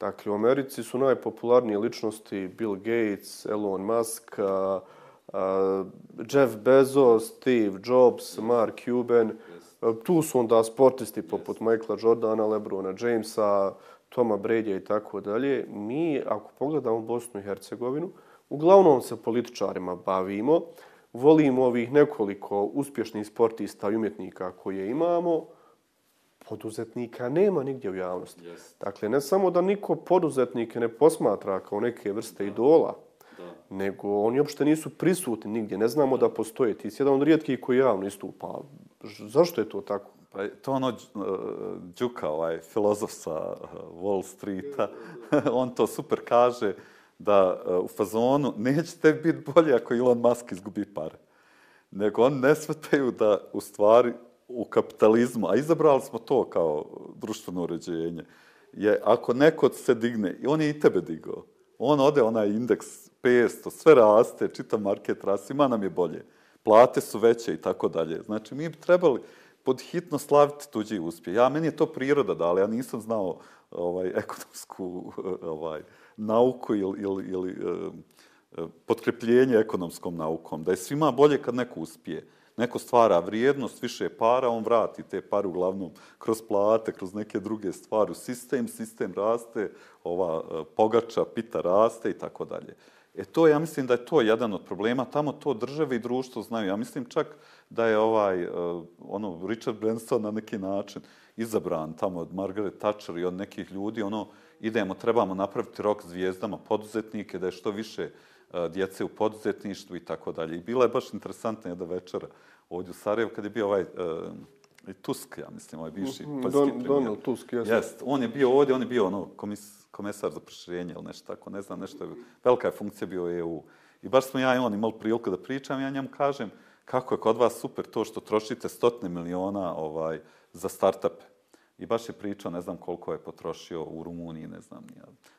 Dakle, u Americi su najpopularnije ličnosti Bill Gates, Elon Musk, uh, uh, Jeff Bezos, Steve Jobs, Mark Cuban. Tu su onda sportisti poput Michaela Jordana, Lebrona Jamesa, Toma Bredja i tako dalje. Mi, ako pogledamo Bosnu i Hercegovinu, uglavnom se političarima bavimo, volimo ovih nekoliko uspješnih sportista i umjetnika koje imamo, poduzetnika nema nigdje u javnosti. Yes. Dakle, ne samo da niko poduzetnike ne posmatra kao neke vrste da. idola, da. nego oni uopšte nisu prisutni nigdje. Ne znamo da, da postoje. Ti si jedan od rijetkih koji javno istupa. Zašto je to tako? Pa to ono e, Đuka, ovaj filozof sa e, Wall Streeta, <laughs> on to super kaže da e, u fazonu nećete biti bolje ako Elon Musk izgubi pare. Nego on ne svetaju da u stvari u kapitalizmu, a izabrali smo to kao društveno uređenje, je ako neko se digne, i on je i tebe digao, on ode onaj indeks 500, sve raste, čita market raste, ima nam je bolje. Plate su veće i tako dalje. Znači, mi bi trebali pod hitno slaviti tuđi uspjeh. Ja, meni je to priroda da, ali ja nisam znao ovaj, ekonomsku ovaj, nauku ili, ili, ili eh, eh, potkrepljenje ekonomskom naukom. Da je svima bolje kad neko uspije neko stvara vrijednost, više para, on vrati te pare uglavnom kroz plate, kroz neke druge stvari u sistem, sistem raste, ova eh, pogača, pita raste i tako dalje. E to, ja mislim da je to jedan od problema, tamo to države i društvo znaju. Ja mislim čak da je ovaj, e, ono, Richard Branson na neki način izabran tamo od Margaret Thatcher i od nekih ljudi, ono, idemo, trebamo napraviti rok zvijezdama poduzetnike, da je što više uh, djece u poduzetništvu i tako dalje. I bila je baš interesantna jedna večera ovdje u Sarajevu kad je bio ovaj uh, Tusk, ja mislim, ovaj bivši mm, poljski premijer. Donald Tusk, jesam. Jest, on je bio ovdje, on je bio ono, komis, komesar za proširenje ili nešto tako, ne znam, nešto je, velika je funkcija bio u EU. I baš smo ja i on imali priliku da pričam, ja njemu kažem kako je kod vas super to što trošite stotne miliona ovaj, za startupe. I baš je pričao, ne znam koliko je potrošio u Rumuniji, ne znam,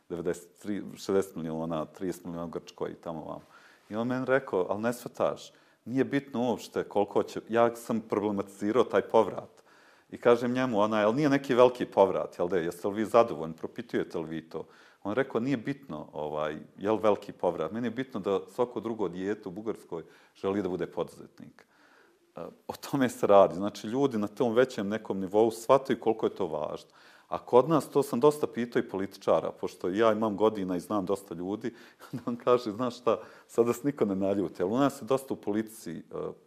93, 60 miliona, 30 miliona u Grčkoj i tamo vam. I on meni rekao, ali ne svataš, nije bitno uopšte koliko će... Ja sam problematizirao taj povrat. I kažem njemu, ona, jel nije neki veliki povrat, jel da je, jeste li vi zadovoljni, propitujete li vi to? On rekao, nije bitno, ovaj, jel veliki povrat, meni je bitno da svako drugo dijete u Bugarskoj želi da bude poduzetnik. E, o tome se radi. Znači, ljudi na tom većem nekom nivou shvataju koliko je to važno. A kod nas, to sam dosta pitao i političara, pošto ja imam godina i znam dosta ljudi, <laughs> onda on kaže, znaš šta, sada se niko ne naljuti, ali u nas je dosta u politici e,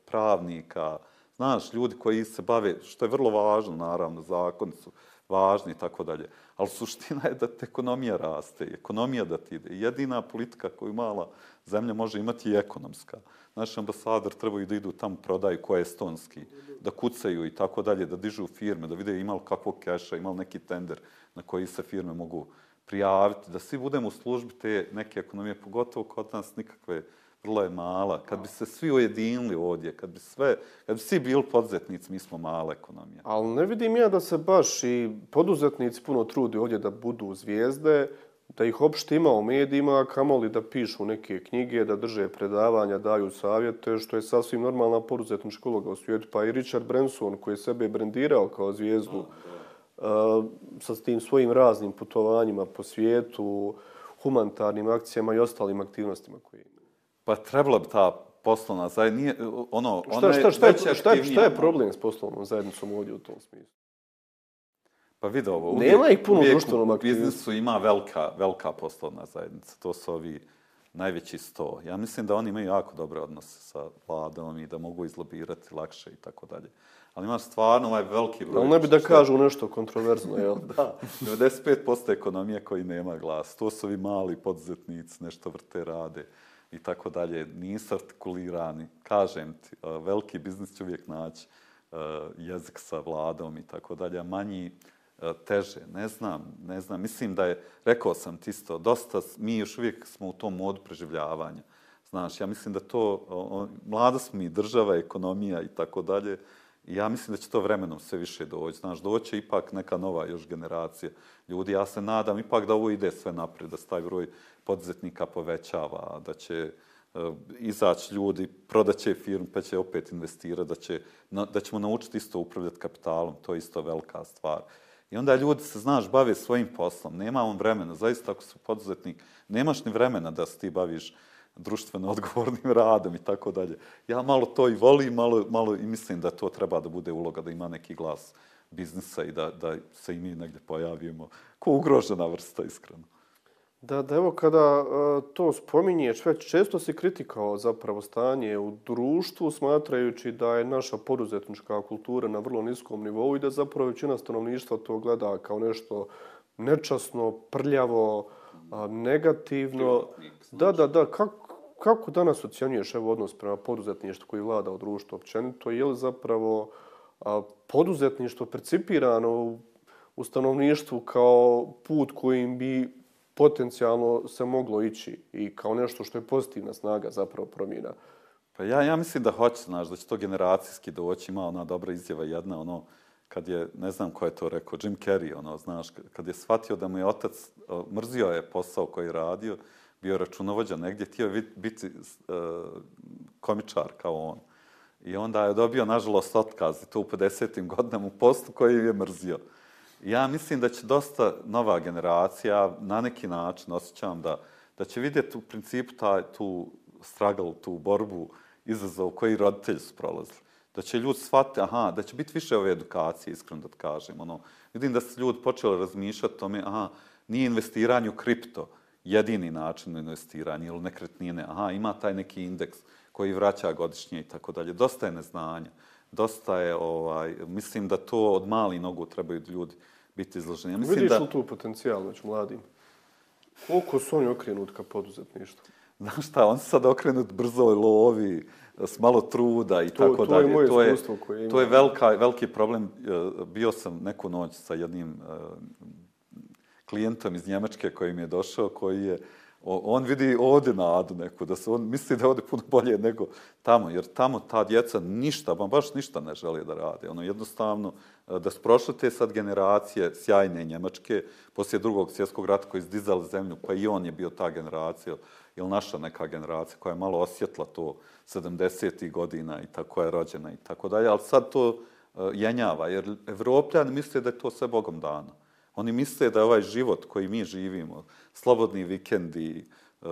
pravnika, znaš, ljudi koji se bave, što je vrlo važno, naravno, zakoni su važni i tako dalje. Ali suština je da te ekonomija raste, ekonomija da ti ide. Jedina politika koju mala zemlja može imati je ekonomska. Naši ambasador trebaju da idu tamo prodaju koje je estonski, da kucaju i tako dalje, da dižu firme, da vide imali kakvog keša, imali neki tender na koji se firme mogu prijaviti, da svi budemo u službi te neke ekonomije, pogotovo kod nas nikakve vrlo je mala. Kad bi se svi ujedinili ovdje, kad bi, sve, kad bi svi bili poduzetnici, mi smo mala ekonomija. Ali ne vidim ja da se baš i poduzetnici puno trudi ovdje da budu zvijezde, da ih opšte ima u medijima, kamoli da pišu neke knjige, da drže predavanja, daju savjete, što je sasvim normalna poduzetnička uloga u svijetu. Pa i Richard Branson, koji je sebe brendirao kao zvijezdu, uh, sa tim svojim raznim putovanjima po svijetu, humanitarnim akcijama i ostalim aktivnostima koje ima. Pa trebala bi ta poslovna zajednica, ono, ona šta, šta, je, šta, šta, šta je problem s poslovnom zajednicom ovdje u tom smislu? Pa vidi ovo, Nema ih puno društvenom U biznisu ima velika, velika poslovna zajednica. To su ovi najveći sto. Ja mislim da oni imaju jako dobre odnose sa vladom i da mogu izlobirati lakše i tako dalje. Ali ima stvarno ovaj veliki broj. Ali ne bi da kažu nešto kontroverzno, jel? da, 95% ekonomije koji nema glas. To su ovi mali poduzetnici, nešto vrte rade i tako dalje. Nisu artikulirani. Kažem ti, e, veliki biznis će uvijek naći e, jezik sa vladom i tako dalje. A manji, e, teže, ne znam, ne znam. Mislim da je, rekao sam ti isto, dosta, mi još uvijek smo u tom modu preživljavanja. Znaš, ja mislim da to, mlada smo mi, država, ekonomija i tako dalje, ja mislim da će to vremenom sve više doći. Znaš, doće ipak neka nova još generacija ljudi. Ja se nadam ipak da ovo ide sve naprijed, da se taj broj poduzetnika povećava, da će uh, izaći ljudi, prodaće firmu, pa će opet investirati, da, će, na, da ćemo naučiti isto upravljati kapitalom, to je isto velika stvar. I onda ljudi se, znaš, bave svojim poslom. Nema on vremena. Zaista, ako su poduzetnik, nemaš ni vremena da se ti baviš društveno odgovornim <laughs> radom i tako dalje. Ja malo to i volim, malo, malo i mislim da to treba da bude uloga, da ima neki glas biznisa i da, da se i mi negdje pojavimo. Ko ugrožena vrsta, iskreno. Da, da evo kada uh, to spominješ, već često si kritikao zapravo stanje u društvu, smatrajući da je naša poduzetnička kultura na vrlo niskom nivou i da zapravo većina stanovništva to gleda kao nešto nečasno, prljavo, uh, negativno. Da, da, da. Kako, kako danas ocjenjuješ evo, odnos prema poduzetništvu koji vlada u društvu općenito? Je li zapravo a, poduzetništvo percipirano u, u stanovništvu kao put kojim bi potencijalno se moglo ići i kao nešto što je pozitivna snaga zapravo promjena. Pa ja, ja mislim da hoće, znaš, da će to generacijski doći. Ima ona dobra izjava jedna, ono, kad je, ne znam ko je to rekao, Jim Carrey, ono, znaš, kad je shvatio da mu je otac, mrzio je posao koji je radio, bio računovođa negdje, htio je biti uh, komičar kao on. I onda je dobio, nažalost, otkaz i to u 50. godinama u postu koji je mrzio. Ja mislim da će dosta nova generacija na neki način osjećam da, da će vidjeti u principu taj, tu struggle, tu borbu, izazov koji roditelji su prolazili. Da će ljudi shvatiti, aha, da će biti više ove edukacije, iskreno da kažem. Ono, vidim da se ljudi počeli razmišljati o tome, aha, nije investiranje u kripto jedini način investiranja ili nekretnine. Aha, ima taj neki indeks koji vraća godišnje i tako dalje. Dosta je neznanja. Dosta je, ovaj, mislim da to od mali nogu trebaju ljudi biti izloženi. Ja mislim Vidiš da... li tu potencijal među mladim? Koliko su oni okrenut ka poduzetništvu? Znaš šta, on se sad okrenut brzo lovi, s malo truda i to, tako to dalje. Je to je koje To je velika, veliki problem. E, bio sam neku noć sa jednim e, klijentom iz Njemačke koji mi je došao, koji je on vidi ovdje nadu neku, da se on misli da je ovdje puno bolje nego tamo, jer tamo ta djeca ništa, ba, baš ništa ne želi da rade. Ono, jednostavno, e, da su prošle te sad generacije sjajne Njemačke, poslije drugog svjetskog rata koji izdizali zemlju, pa i on je bio ta generacija, ili naša neka generacija koja je malo osjetla to 70. godina i tako je rođena i tako dalje, ali sad to e, jenjava, jer Evropljani misle da je to sve Bogom dano. Oni misle da ovaj život koji mi živimo, slobodni vikendi, eh,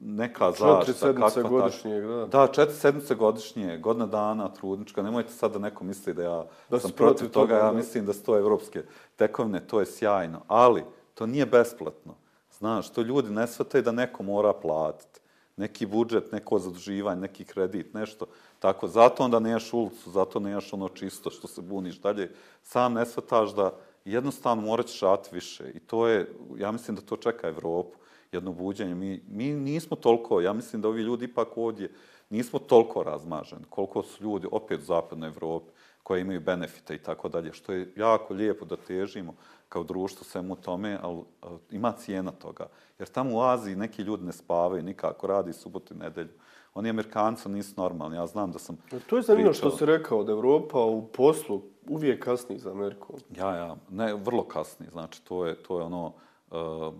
neka zašta... Četiri sedmice godišnje, da. Da, četiri sedmice godišnje, godina dana, trudnička. Nemojte sad da neko misli da ja da sam protiv toga. toga. Ja mislim da su to evropske tekovne, to je sjajno. Ali, to nije besplatno. Znaš, to ljudi ne shvataju da neko mora platiti. Neki budžet, neko zaduživanje, neki kredit, nešto. Tako, zato onda nemaš ulicu, zato nemaš ono čisto što se buniš dalje. Sam ne shvataš da jednostavno morat ćeš raditi više. I to je, ja mislim da to čeka Evropu, jedno buđenje. Mi, mi nismo toliko, ja mislim da ovi ljudi ipak ovdje nismo toliko razmaženi, koliko su ljudi opet u zapadnoj Evropi koji imaju benefite i tako dalje, što je jako lijepo da težimo kao društvo svemu tome, ali ima cijena toga. Jer tamo u Aziji neki ljudi ne spavaju nikako, radi subotu i nedelju. Oni Amerikanci nisu normalni, ja znam da sam... To je zanimljivo što si rekao, da Evropa u poslu uvijek kasni za Ameriku. Ja, ja, ne, vrlo kasni, znači to je, to je ono... Uh,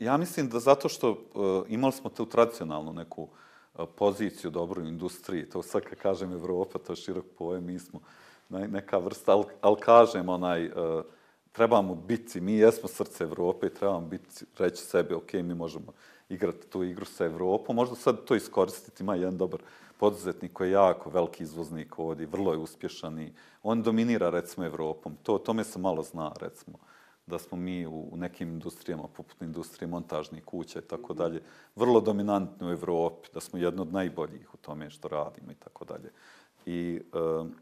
ja mislim da zato što uh, imali smo tu tradicionalnu neku uh, poziciju dobru industriji, to sad kad kažem Evropa, to je širok pojem, mi smo neka vrsta, ali al kažem onaj, uh, trebamo biti, mi jesmo srce Evrope i trebamo biti, reći sebi, ok, mi možemo igrati tu igru sa Evropom, možda sad to iskoristiti, ima jedan dobar poduzetnik koji je jako veliki izvoznik ovdje, vrlo je uspješan i on dominira, recimo, Evropom. To, tome se malo zna, recimo, da smo mi u, nekim industrijama, poput industrije montažnih kuća i tako dalje, vrlo dominantni u Evropi, da smo jedno od najboljih u tome što radimo i tako dalje. I, um,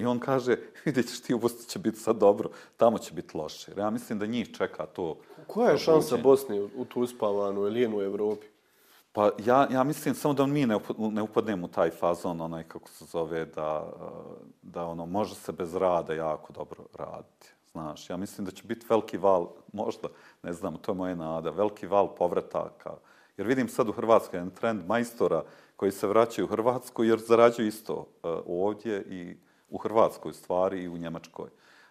I on kaže, <laughs> vidjet ćeš ti u Bosni će biti sad dobro, tamo će biti loše. Ja mislim da njih čeka to. Koja je šansa Bosne u tu uspavanu ili u Evropi? Pa ja, ja mislim samo da mi ne, ne upadnemo u taj fazon, onaj kako se zove, da, da ono može se bez rada jako dobro raditi. Znaš, ja mislim da će biti veliki val, možda, ne znam, to je moje nada, veliki val povrataka. Jer vidim sad u Hrvatskoj jedan trend majstora koji se vraćaju u Hrvatsku jer zarađuju isto uh, ovdje i u Hrvatskoj stvari i u Njemačkoj.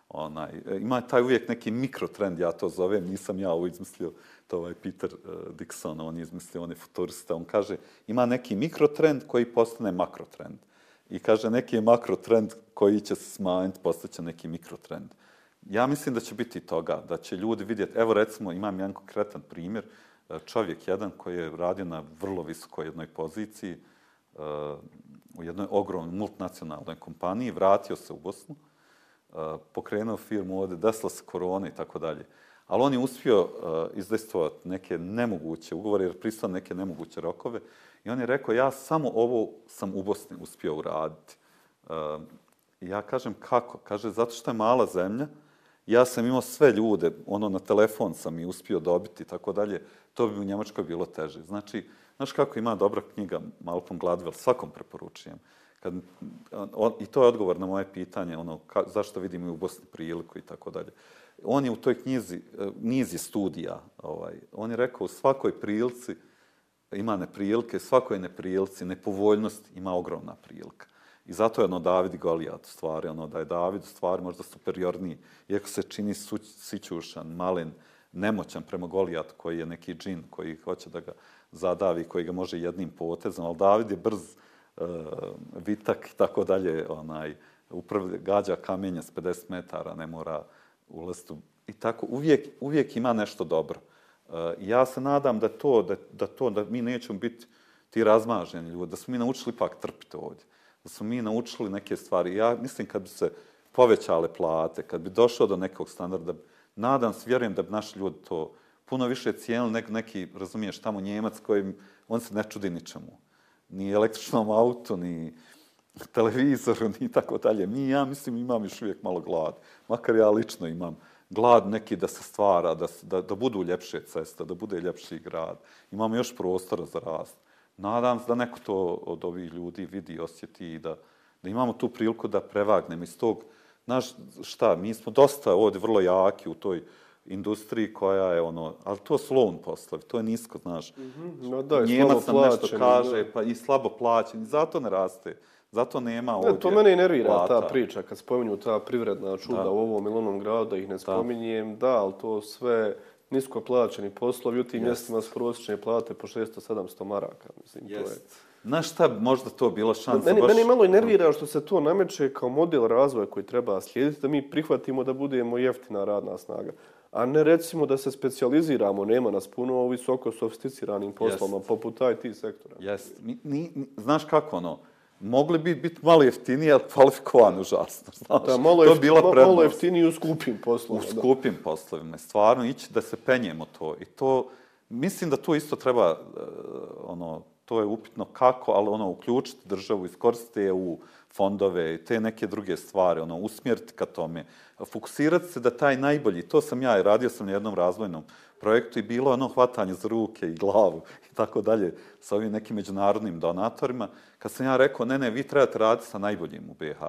Onaj, e, ima taj uvijek neki mikrotrend, ja to zovem, nisam ja ovo izmislio, to ovaj Peter e, Dixon, on je izmislio, on je futurista, on kaže, ima neki mikrotrend koji postane makrotrend. I kaže, neki je makrotrend koji će se smanjiti, postaće neki mikrotrend. Ja mislim da će biti toga, da će ljudi vidjeti, evo recimo, imam jedan konkretan primjer, e, čovjek jedan koji je radio na vrlo visokoj jednoj poziciji, u jednoj ogromnoj multinacionalnoj kompaniji, vratio se u Bosnu, e, pokrenuo firmu ovdje, desla se korona i tako dalje. Ali on je uspio e, izdestovati neke nemoguće ugovore, jer pristao neke nemoguće rokove. I on je rekao, ja samo ovo sam u Bosni uspio uraditi. E, ja kažem, kako? Kaže, zato što je mala zemlja, ja sam imao sve ljude, ono na telefon sam i uspio dobiti i tako dalje, to bi u Njemačkoj bilo teže. Znači, znaš kako ima dobra knjiga Malcolm Gladwell, svakom preporučujem. Kad, on, I to je odgovor na moje pitanje, ono, ka, zašto vidim i u Bosni priliku i tako dalje. On je u toj knjizi, e, nizi studija, ovaj, on je rekao u svakoj prilici ima neprilike, svakoj neprilici, nepovoljnost ima ogromna prilika. I zato je ono David i Golijat stvari, ono da je David stvari možda superiorniji, iako se čini sićušan, malen, nemoćan prema Golijat koji je neki džin koji hoće da ga zadavi, koji ga može jednim potezom, ali David je brz, e, vitak i tako dalje, onaj, uprav, gađa kamenje s 50 metara, ne mora ulaziti. I tako, uvijek, uvijek ima nešto dobro. E, ja se nadam da to, da, da to, da mi nećemo biti ti razmaženi ljudi, da smo mi naučili pak trpiti ovdje. Da smo mi naučili neke stvari. Ja mislim kad bi se povećale plate, kad bi došlo do nekog standarda, nadam se, vjerujem da bi naši ljudi to puno više cijenili nego neki, razumiješ, tamo Njemac koji, on se ne čudi ničemu. Ni električnom autu, ni televizoru, ni tako dalje. Mi, ja mislim, imam još uvijek malo glad. Makar ja lično imam glad neki da se stvara, da, da, da budu ljepše ceste, da bude ljepši grad. Imamo još prostora za rast. Nadam se da neko to od ovih ljudi vidi i osjeti i da, da imamo tu priliku da prevagnemo iz tog, znaš šta, mi smo dosta ovdje vrlo jaki u toj industriji koja je ono, ali to su loan poslovi, to je nisko, znaš. Mm -hmm. no, da, je Njemac slabo nam nešto kaže, da. pa i slabo plaćen, zato ne raste. Zato nema ovdje Ne, to mene i nervira plata. ta priča, kad spominju ta privredna čuda Da. u ovom ili onom gradu, da ih ne spominjem, da, ali to sve nisko plaćeni poslovi u tim mjestima s prosječne plate po 600-700 maraka. Mislim, to je... Znaš šta možda to bila šansa? Meni, baš... meni malo i nervira što se to nameće kao model razvoja koji treba slijediti, da mi prihvatimo da budemo jeftina radna snaga. A ne recimo da se specijaliziramo, nema nas puno u visoko sofisticiranim poslovima, poput IT sektora. Jest. Mi, ni, ni, znaš kako ono, mogli bi biti malo jeftiniji, ali kvalifikovani užasno. <laughs> Znaš? Da, malo, to bi bila prednost. malo jeftiniji u skupim u poslovima. da. skupim poslovima. Stvarno ići da se penjemo to. I to, mislim da to isto treba, e, ono, to je upitno kako, ali ono, uključiti državu, iskoristiti EU fondove i te neke druge stvari, ono, usmjeriti ka tome. Fokusirati se da taj najbolji, to sam ja i radio sam na jednom razvojnom projektu i bilo ono hvatanje za ruke i glavu <laughs> i tako dalje sa ovim nekim međunarodnim donatorima. Kad sam ja rekao, ne, ne, vi trebate raditi sa najboljim u BiH.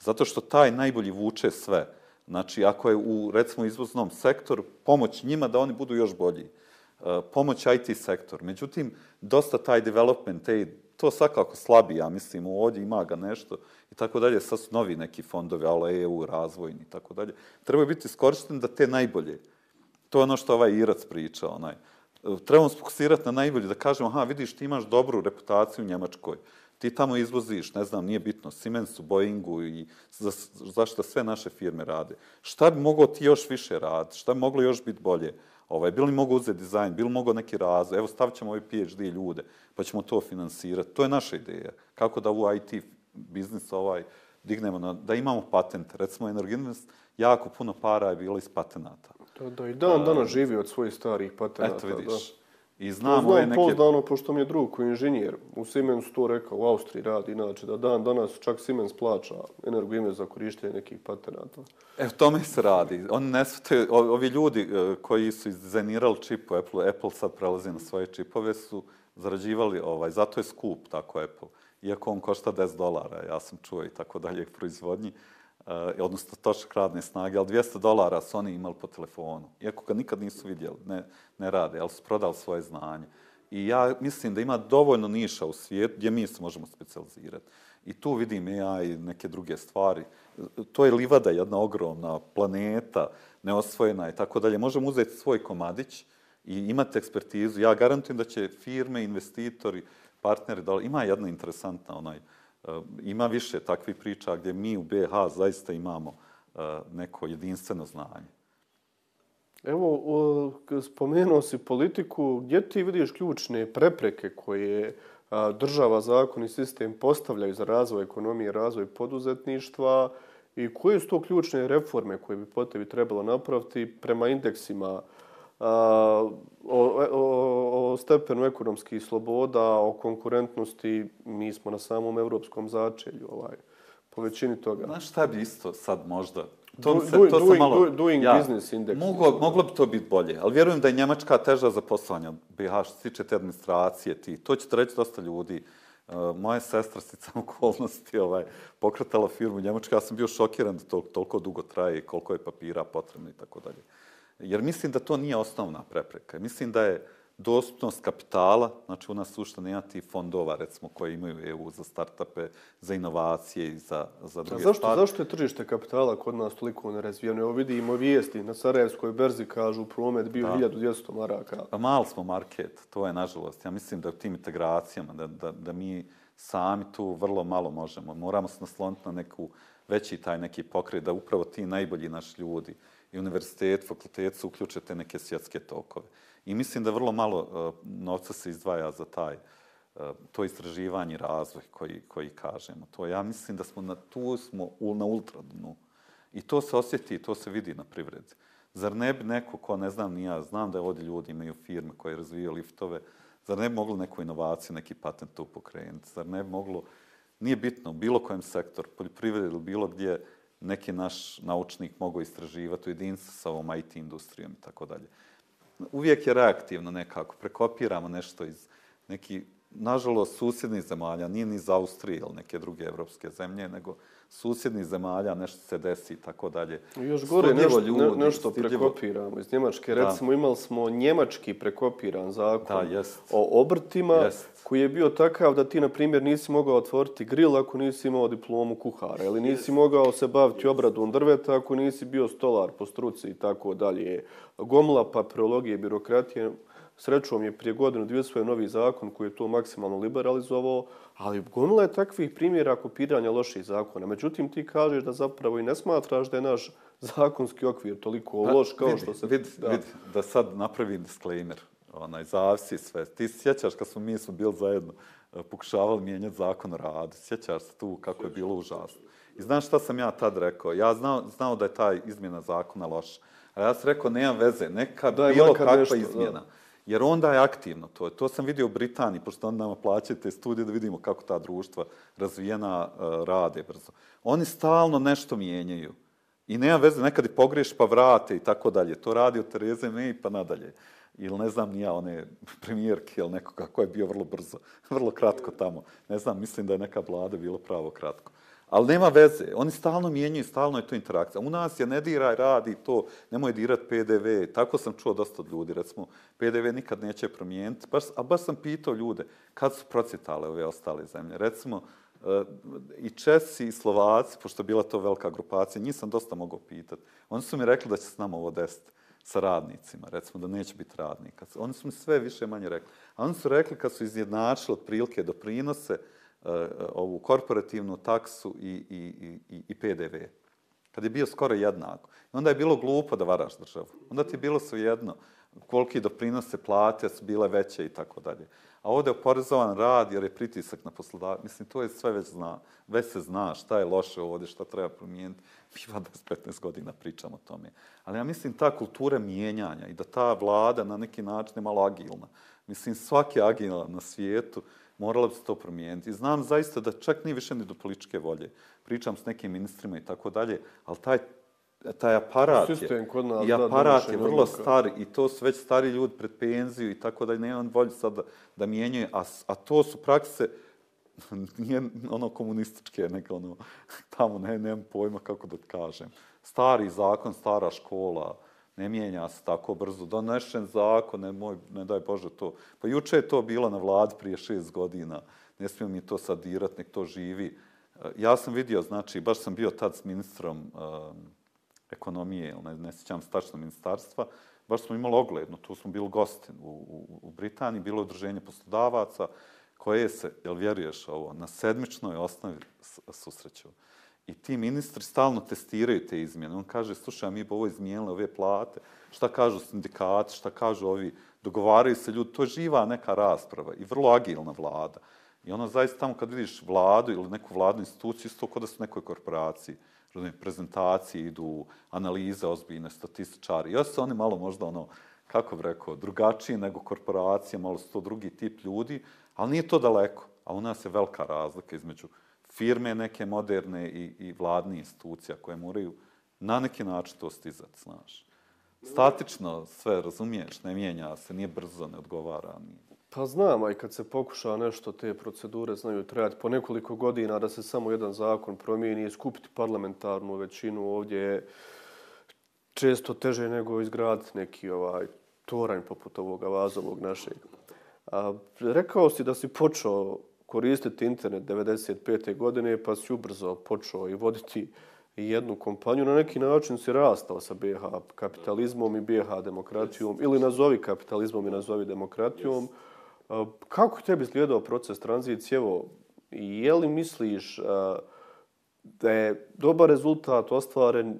Zato što taj najbolji vuče sve. Znači, ako je u, recimo, izvoznom sektoru, pomoć njima da oni budu još bolji. E, pomoć IT sektor. Međutim, dosta taj development aid, to svakako slabi, ja mislim, ovdje ima ga nešto i tako dalje. Sad su novi neki fondovi, ali EU, razvojni i tako dalje. Trebaju biti iskorišteni da te najbolje. To je ono što ovaj Irac priča, onaj. Trebamo se fokusirati na najbolje, da kažemo, aha, vidiš, ti imaš dobru reputaciju u Njemačkoj. Ti tamo izvoziš, ne znam, nije bitno, Siemensu, Boeingu i za, zašto sve naše firme rade. Šta bi moglo ti još više raditi? Šta bi moglo još biti bolje? Ovaj, bilo li mogo uzeti dizajn, bilo li mogo neki razvoj? Evo, stavit ćemo ove PhD ljude, pa ćemo to finansirati. To je naša ideja. Kako da u IT biznis ovaj dignemo, na, da imamo patent. Recimo, Energinvest, jako puno para je bilo iz patenata. Da, da, i dan danas živi od svojih starih patenata. Eto vidiš. Da. I Znam, znamo ove znam neke... pouzdano, pošto mi je drug koji je inženjer. U Siemensu to rekao, u Austriji radi inače, da dan danas čak Siemens plaća energoime za korištenje nekih patenata. E, o tome se radi. Oni ne svate, o- ovi ljudi e, koji su izdizajnirali čip u Apple, Apple sad prelazi na svoje čipove, su zarađivali, ovaj, zato je skup tako Apple. Iako on košta 10 dolara, ja sam čuo i tako dalje proizvodnji, Eh, odnosno točak radne snage, ali 200 dolara su oni imali po telefonu. Iako ga nikad nisu vidjeli, ne, ne rade, ali su prodali svoje znanje. I ja mislim da ima dovoljno niša u svijetu gdje mi se možemo specializirati. I tu vidim ja i neke druge stvari. Eh, to je livada jedna ogromna planeta, neosvojena i tako dalje. Možemo uzeti svoj komadić i imati ekspertizu. Ja garantujem da će firme, investitori, partneri, da ima jedna interesantna onaj, uh, Eh, ima više takvih priča gdje mi u BH zaista imamo eh, neko jedinstveno znanje. Evo, spomenuo si politiku, gdje ti vidiš ključne prepreke koje eh, država, zakon i sistem postavljaju za razvoj ekonomije, razvoj poduzetništva i koje su to ključne reforme koje bi po tebi trebalo napraviti prema indeksima uh, o, o, o stepenu ekonomskih sloboda, o konkurentnosti, mi smo na samom evropskom začelju ovaj, po većini toga. Znaš šta bi isto sad možda? Do- se- do- sam doing- do- doing business index. Moglo, moglo bi to biti bolje, ali vjerujem da je Njemačka teža za poslovanje od BiH što se tiče te administracije. Ti. To će ti reći dosta ljudi. Uh, moja sestra sticam <laughs> okolnosti ovaj, pokretala firmu u Njemačkoj. Ja sam bio šokiran da to toliko dugo traje i koliko je papira potrebno i tako dalje. Jer mislim da to nije osnovna prepreka. Mislim da je dostupnost kapitala, znači u nas sušta nema ti fondova, recimo, koje imaju EU za startupe, za inovacije i za, za A druge zašto, stvari. zašto je tržište kapitala kod nas toliko nerazvijeno? Evo vidimo vijesti na Sarajevskoj berzi kažu promet bio 1200 maraka. Pa mali smo market, to je nažalost. Ja mislim da u tim integracijama, da, da, da mi sami tu vrlo malo možemo. Moramo se nasloniti na neku veći taj neki pokret, da upravo ti najbolji naši ljudi i univerzitet, fakultet su uključe te neke svjetske tokove. I mislim da vrlo malo e, novca se izdvaja za taj e, to istraživanje i razvoj koji, koji kažemo. To ja mislim da smo na, tu smo u, na ultradnu. I to se osjeti, to se vidi na privredi. Zar ne bi neko ko, ne znam, ni ja, znam da ovdje ljudi imaju firme koje razvijaju liftove, zar ne bi moglo neku inovaciju, neki patent tu pokrenuti? Zar ne bi moglo, nije bitno, u bilo kojem sektoru, poljoprivredi ili bilo gdje, neki naš naučnik mogu istraživati u jedinstvu sa ovom IT industrijom i tako dalje. Uvijek je reaktivno nekako, prekopiramo nešto iz neki nažalost, susjednih zemalja, nije ni za Austrije ili neke druge evropske zemlje, nego susjednih zemalja, nešto se desi i tako dalje. Još gore nešto, ljudi, nešto prekopiramo iz Njemačke. Da. Recimo, imali smo njemački prekopiran zakon da, jest. o obrtima, jest. koji je bio takav da ti, na primjer, nisi mogao otvoriti grill ako nisi imao diplomu kuhara, ili nisi jest. mogao se baviti obradom drveta ako nisi bio stolar po struci i tako dalje. Gomla papirologije, birokratije, Srećom je prije godinu dvije svoj novi zakon koji je to maksimalno liberalizovao, ali gomila je takvih primjera kopiranja loših zakona. Međutim, ti kažeš da zapravo i ne smatraš da je naš zakonski okvir toliko pa, loš kao vidi, što se... Vidi, da. vidi, da sad napravim disclaimer, onaj, zavisi sve. Ti sjećaš kad smo mi smo bili zajedno e, pokušavali mijenjati zakon o radu, sjećaš se tu kako je bilo užasno. I znaš šta sam ja tad rekao? Ja znao, znao da je taj izmjena zakona loša. A ja sam rekao, nema veze, neka da bilo kakva nešto, izmjena. Da. Jer onda je aktivno to. To sam vidio u Britaniji, pošto onda nama plaćaju te studije da vidimo kako ta društva razvijena uh, rade brzo. Oni stalno nešto mijenjaju. I nema veze, nekad i pogriješ pa vrate i tako dalje. To radi od Tereze May pa nadalje. Ili ne znam nija, one <laughs> premijerke ili nekoga ko je bio vrlo brzo, <laughs> vrlo kratko tamo. Ne znam, mislim da je neka vlada bilo pravo kratko. Ali nema veze, oni stalno mijenjaju, stalno je to interakcija. U nas je ne diraj, radi to, nemoj dirat PDV. Tako sam čuo dosta od ljudi, recimo, PDV nikad neće promijeniti. Baš, a baš sam pitao ljude, kad su procitale ove ostale zemlje? Recimo, eh, i Česi i Slovaci, pošto je bila to velika grupacija, njih sam dosta mogao pitati. Oni su mi rekli da će s nama ovo desiti sa radnicima, recimo da neće biti radnika. Oni su mi sve više manje rekli. A oni su rekli kad su izjednačili otprilike doprinose, prinose, E, ovu korporativnu taksu i, i, i, i PDV. Kad je bio skoro jednako. I onda je bilo glupo da varaš državu. Onda ti je bilo sve jedno koliki doprinose plate su bile veće i tako dalje. A ovdje je oporezovan rad jer je pritisak na poslodavca. Mislim, to je sve već zna. Već se zna šta je loše ovdje, šta treba promijeniti. Mi vada 15 godina pričamo o tome. Ali ja mislim ta kultura mijenjanja i da ta vlada na neki način je malo agilna. Mislim, svaki agilan na svijetu morala bi se to promijeniti. Znam zaista da čak nije više ni do političke volje. Pričam s nekim ministrima i tako dalje, ali taj, taj aparat je, kod nas, i aparat je vrlo odluka. star i to su već stari ljudi pred penziju i tako dalje. Nema volje sad da, da mijenjaju, a, a to su prakse <laughs> nije ono komunističke, neka ono, <laughs> tamo ne, nemam pojma kako da kažem. Stari zakon, stara škola, ne mijenja se tako brzo. Donešen zakon, ne, moj, ne daj Bože to. Pa juče je to bilo na vladi prije šest godina. Ne smijem mi to sad dirat, nek to živi. E, ja sam vidio, znači, baš sam bio tad s ministrom um, ekonomije, ne, ne sjećam se tačno ministarstva, baš smo imali ogledno, tu smo bili gosti u, u, u Britaniji, bilo udruženje poslodavaca, koje se, jel vjeruješ ovo, na sedmičnoj osnovi susreću. I ti ministri stalno testiraju te izmjene. On kaže, slušaj, mi bi ovo izmijenili ove plate, šta kažu sindikati, šta kažu ovi, dogovaraju se ljudi, to je živa neka rasprava i vrlo agilna vlada. I ono zaista tamo kad vidiš vladu ili neku vladnu instituciju, isto kod da su nekoj korporaciji, razumije, prezentacije idu, analize ozbiljne, statističari. Još se oni malo možda ono, kako bi rekao, drugačiji nego korporacije, malo su to drugi tip ljudi, ali nije to daleko. A u nas je velika razlika između firme neke moderne i, i vladne institucija koje moraju na neki način to stizati, znaš. Statično sve, razumiješ, ne mijenja se, nije brzo, ne odgovara. Nije. Pa znam, a i kad se pokuša nešto, te procedure znaju trajati po nekoliko godina da se samo jedan zakon promijeni i skupiti parlamentarnu većinu ovdje je često teže nego izgraditi neki ovaj toranj poput ovoga vazovog našeg. A, rekao si da si počeo koristiti internet 95. godine, pa si ubrzo počeo i voditi jednu kompaniju. Na neki način si rastao sa BH kapitalizmom i BH demokratijom, ili nazovi kapitalizmom i nazovi demokratijom. Kako tebi slijedao proces tranzicije? Evo, je li misliš da je dobar rezultat ostvaren,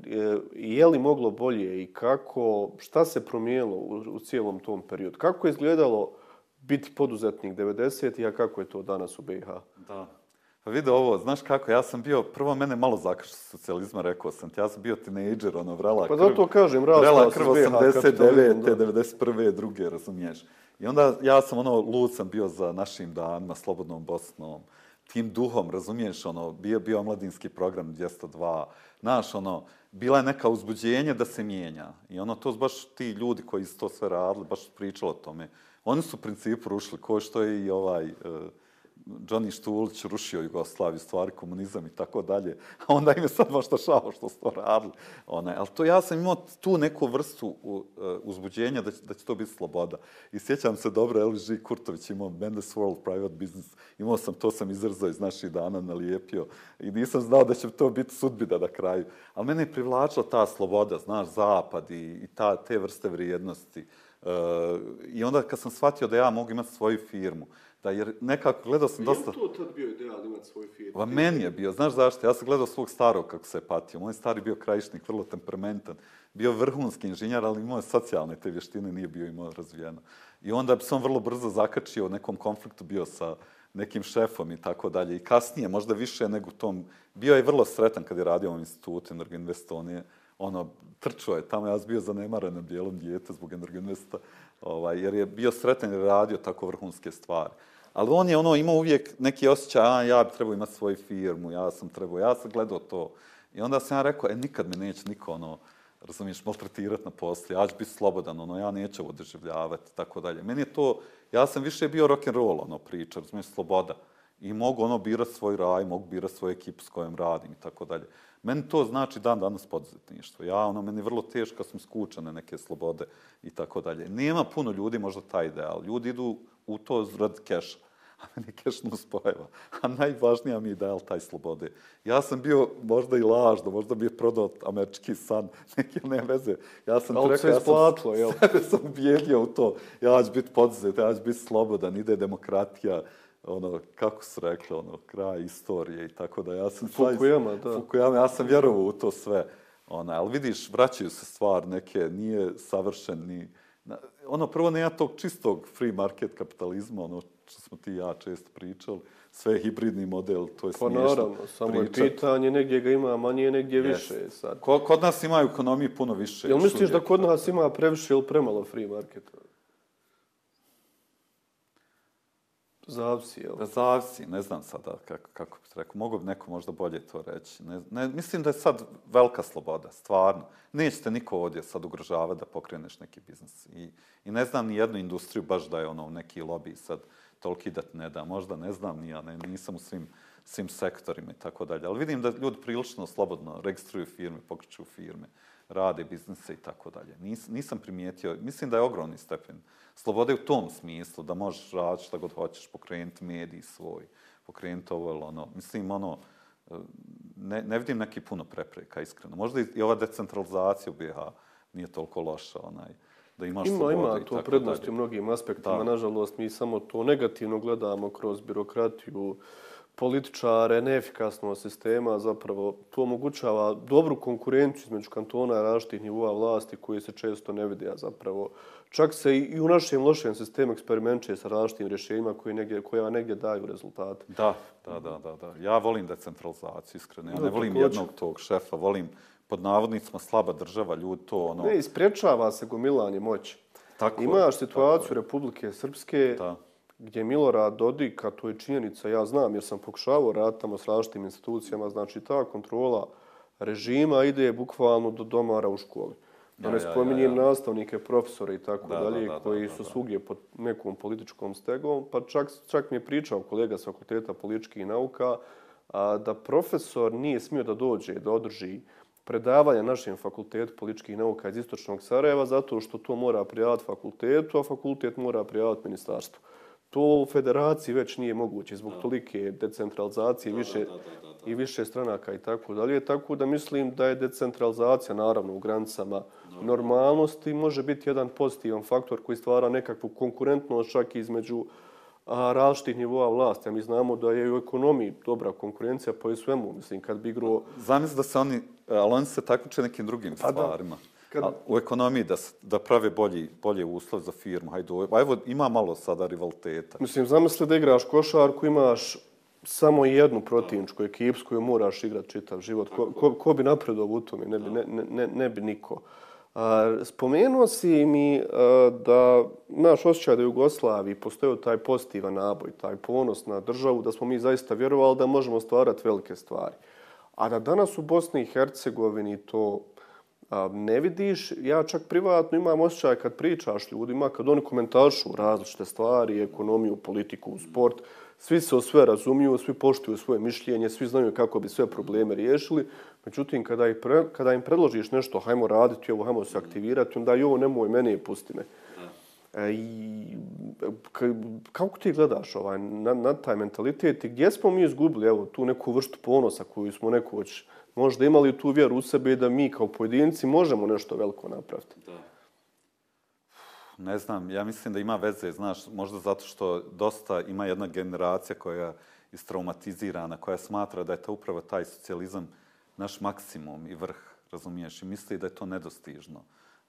je li moglo bolje i kako, šta se promijenilo u, u cijelom tom periodu? Kako je izgledalo biti poduzetnik 90 a kako je to danas u BiH? Da. Pa vidi ovo, znaš kako, ja sam bio, prvo mene malo zakršao socijalizma, rekao sam ti, ja sam bio tinejdžer, ono, vrela krv. Pa zato kažem, vrela krv 89. 91. druge, razumiješ. I onda ja sam, ono, lud sam bio za našim danima, Slobodnom Bosnom, tim duhom, razumiješ, ono, bio, bio mladinski program 202, znaš, ono, bila je neka uzbuđenje da se mijenja. I ono, to baš ti ljudi koji su to sve radili, baš pričalo o tome Oni su u principu rušili, ko što je i ovaj... Uh, Johnny Štulić rušio Jugoslaviju, stvari, komunizam i tako dalje. A onda im je sad možda šao što su to radili. Ona, ali to ja sam imao tu neku vrstu uh, uzbuđenja da će, da će to biti sloboda. I sjećam se dobro, LG Kurtović imao Mendes World Private Business. Imao sam, to sam izrzao iz naših dana, nalijepio. I nisam znao da će to biti sudbina na kraju. Ali mene je privlačila ta sloboda, znaš, zapad i, i ta, te vrste vrijednosti. Uh, I onda kad sam shvatio da ja mogu imati svoju firmu, Da, jer nekako gledao sam dosta... Je to tad bio ideal imati svoj firmu? Va meni je bio, znaš zašto? Ja sam gledao svog starog kako se je patio. Moj stari bio krajišnik, vrlo temperamentan. Bio vrhunski inženjer, ali imao je socijalne te vještine, nije bio imao razvijeno. I onda bi se on vrlo brzo zakačio u nekom konfliktu, bio sa nekim šefom i tako dalje. I kasnije, možda više nego tom, bio je vrlo sretan kad je radio u institutu Energinvest, on ono, trčao je tamo, ja sam bio zanemaren na bijelom dijete zbog Energinvesta, ovaj, jer je bio sretan jer je radio tako vrhunske stvari. Ali on je ono imao uvijek neki osjećaj, a ja bi trebao imati svoju firmu, ja sam trebao, ja sam gledao to. I onda sam ja rekao, e, nikad me neće niko, ono, razumiješ, maltretirati na poslu, ja ću biti slobodan, ono, ja neću ovo doživljavati, tako dalje. Meni je to, ja sam više bio rock and roll, ono, priča, razumiješ, sloboda. I mogu, ono, birati svoj raj, mogu birati svoju ekipu s kojom radim i tako dalje. Meni to znači dan danas poduzetništvo. Ja, ono, meni je vrlo teško, sam skučene neke slobode i tako dalje. Nema puno ljudi možda taj ideal. Ljudi idu u to rad keša <laughs> a meni keš nuspojeva. A najvažnija mi je ideal taj slobode. Ja sam bio možda i lažno, možda bi je prodao američki san, <laughs> neke ne veze. Ja sam Ali rekao, ja sam jel? <laughs> sebe sam ubijedio u to. Ja ću biti podzet, ja ću biti slobodan, ide demokratija, ono, kako su rekli, ono, kraj istorije i tako da ja sam... Fukuyama, da. Fukuyama, ja sam vjerovao u to sve. Ona, ali vidiš, vraćaju se stvar neke, nije savršen ni... Ono, prvo nema tog čistog free market kapitalizma, ono, što smo ti ja često pričali, sve hibridni model, to je pa smiješno. Pa naravno, samo je pitanje, negdje ga ima manje, negdje yes. više. Sad. Kod nas ima u ekonomiji puno više. Jel misliš da kod nas ima previše ili premalo free marketa? Zavisi, jel? Da zavisi, ne znam sada kako, kako bih rekao. Mogu bi neko možda bolje to reći. Ne, ne, mislim da je sad velika sloboda, stvarno. Nećete niko ovdje sad ugrožavati da pokreneš neki biznis. I, I ne znam ni jednu industriju baš da je ono neki lobby sad toliki da ne da. Možda ne znam ni ja, ne, nisam u svim, svim sektorima i tako dalje. Ali vidim da ljudi prilično slobodno registruju firme, pokreću firme, rade biznise i tako dalje. Nis, nisam primijetio, mislim da je ogromni stepen slobode u tom smislu, da možeš raditi šta god hoćeš, pokrenuti mediji svoj, pokrenuti ovo ili ono. Mislim, ono, ne, ne vidim neki puno prepreka, iskreno. Možda i ova decentralizacija u BiH nije toliko loša, onaj, da imaš ima, slobode ima to prednosti u mnogim aspektima. Da. Nažalost, mi samo to negativno gledamo kroz birokratiju, političare, neefikasno sistema, zapravo to omogućava dobru konkurenciju između kantona i različitih nivoa vlasti koji se često ne vidi, a zapravo čak se i u našem lošem sistemu eksperimenčuje sa različitim rješenjima koji negdje, koja negdje daju rezultate. Da, da, da, da, da. Ja volim decentralizaciju, iskreno. Ja ne volim jednog tog šefa, volim pod navodnicima slaba država, ljud to ono... Ne, ispriječava se gomilanje moći. Tako Imaš situaciju tako Republike Srpske da. gdje Milorad Dodik, a to je činjenica, ja znam jer sam pokušavao raditi tamo s različitim institucijama, znači ta kontrola režima ide bukvalno do domara u školi. Da ne spominjem nastavnike, profesore i tako da, dalje, da, da, koji da, da, su svugdje pod nekom političkom stegom. Pa čak, čak mi je pričao kolega s fakulteta političkih nauka a, da profesor nije smio da dođe, da održi predavanje našem fakultetu političkih nauka iz Istočnog Sarajeva zato što to mora prijavati fakultetu, a fakultet mora prijavati ministarstvu. To u federaciji već nije moguće zbog tolike decentralizacije da, više, da, da, da, da. i više stranaka i tako dalje. Tako da mislim da je decentralizacija naravno u granicama normalnosti može biti jedan pozitivan faktor koji stvara nekakvu konkurentnost čak između a, različitih nivoa vlasti. A mi znamo da je u ekonomiji dobra konkurencija po i svemu. Mislim, kad bi igro... Zamisli da se oni, ali oni se takmiče nekim drugim pa stvarima. Kad... A, u ekonomiji da, da prave bolji, bolje uslov za firmu. Hajde, a evo, ima malo sada rivaliteta. Mislim, zamisli da igraš košarku, imaš samo jednu protivničku ekipu s koju moraš igrati čitav život. Ko, ko, ko bi napredao u tome? Ne bi, ne, ne, ne bi niko. Spomenuo si mi da naš osjećaj da u Jugoslaviji postojao taj pozitivan naboj, taj ponos na državu, da smo mi zaista vjerovali da možemo stvarati velike stvari. A da danas u Bosni i Hercegovini to A, ne vidiš, ja čak privatno imam osjećaj kad pričaš ljudima, kad oni komentaršu različite stvari, ekonomiju, politiku, sport, svi se o sve razumiju, svi poštuju svoje mišljenje, svi znaju kako bi sve probleme riješili. Međutim, kada, ih pre, kada im predložiš nešto, hajmo raditi ovo, hajmo se aktivirati, onda jo, nemoj mene, pusti me. E, I kako ti gledaš ovaj, na, na taj mentalitet i gdje smo mi izgubili evo, tu neku vrstu ponosa koju smo neko već možda imali tu vjeru u sebe da mi kao pojedinci možemo nešto veliko napraviti? Da. Ne znam, ja mislim da ima veze, znaš, možda zato što dosta ima jedna generacija koja je istraumatizirana, koja smatra da je to upravo taj socijalizam naš maksimum i vrh, razumiješ, i misli da je to nedostižno.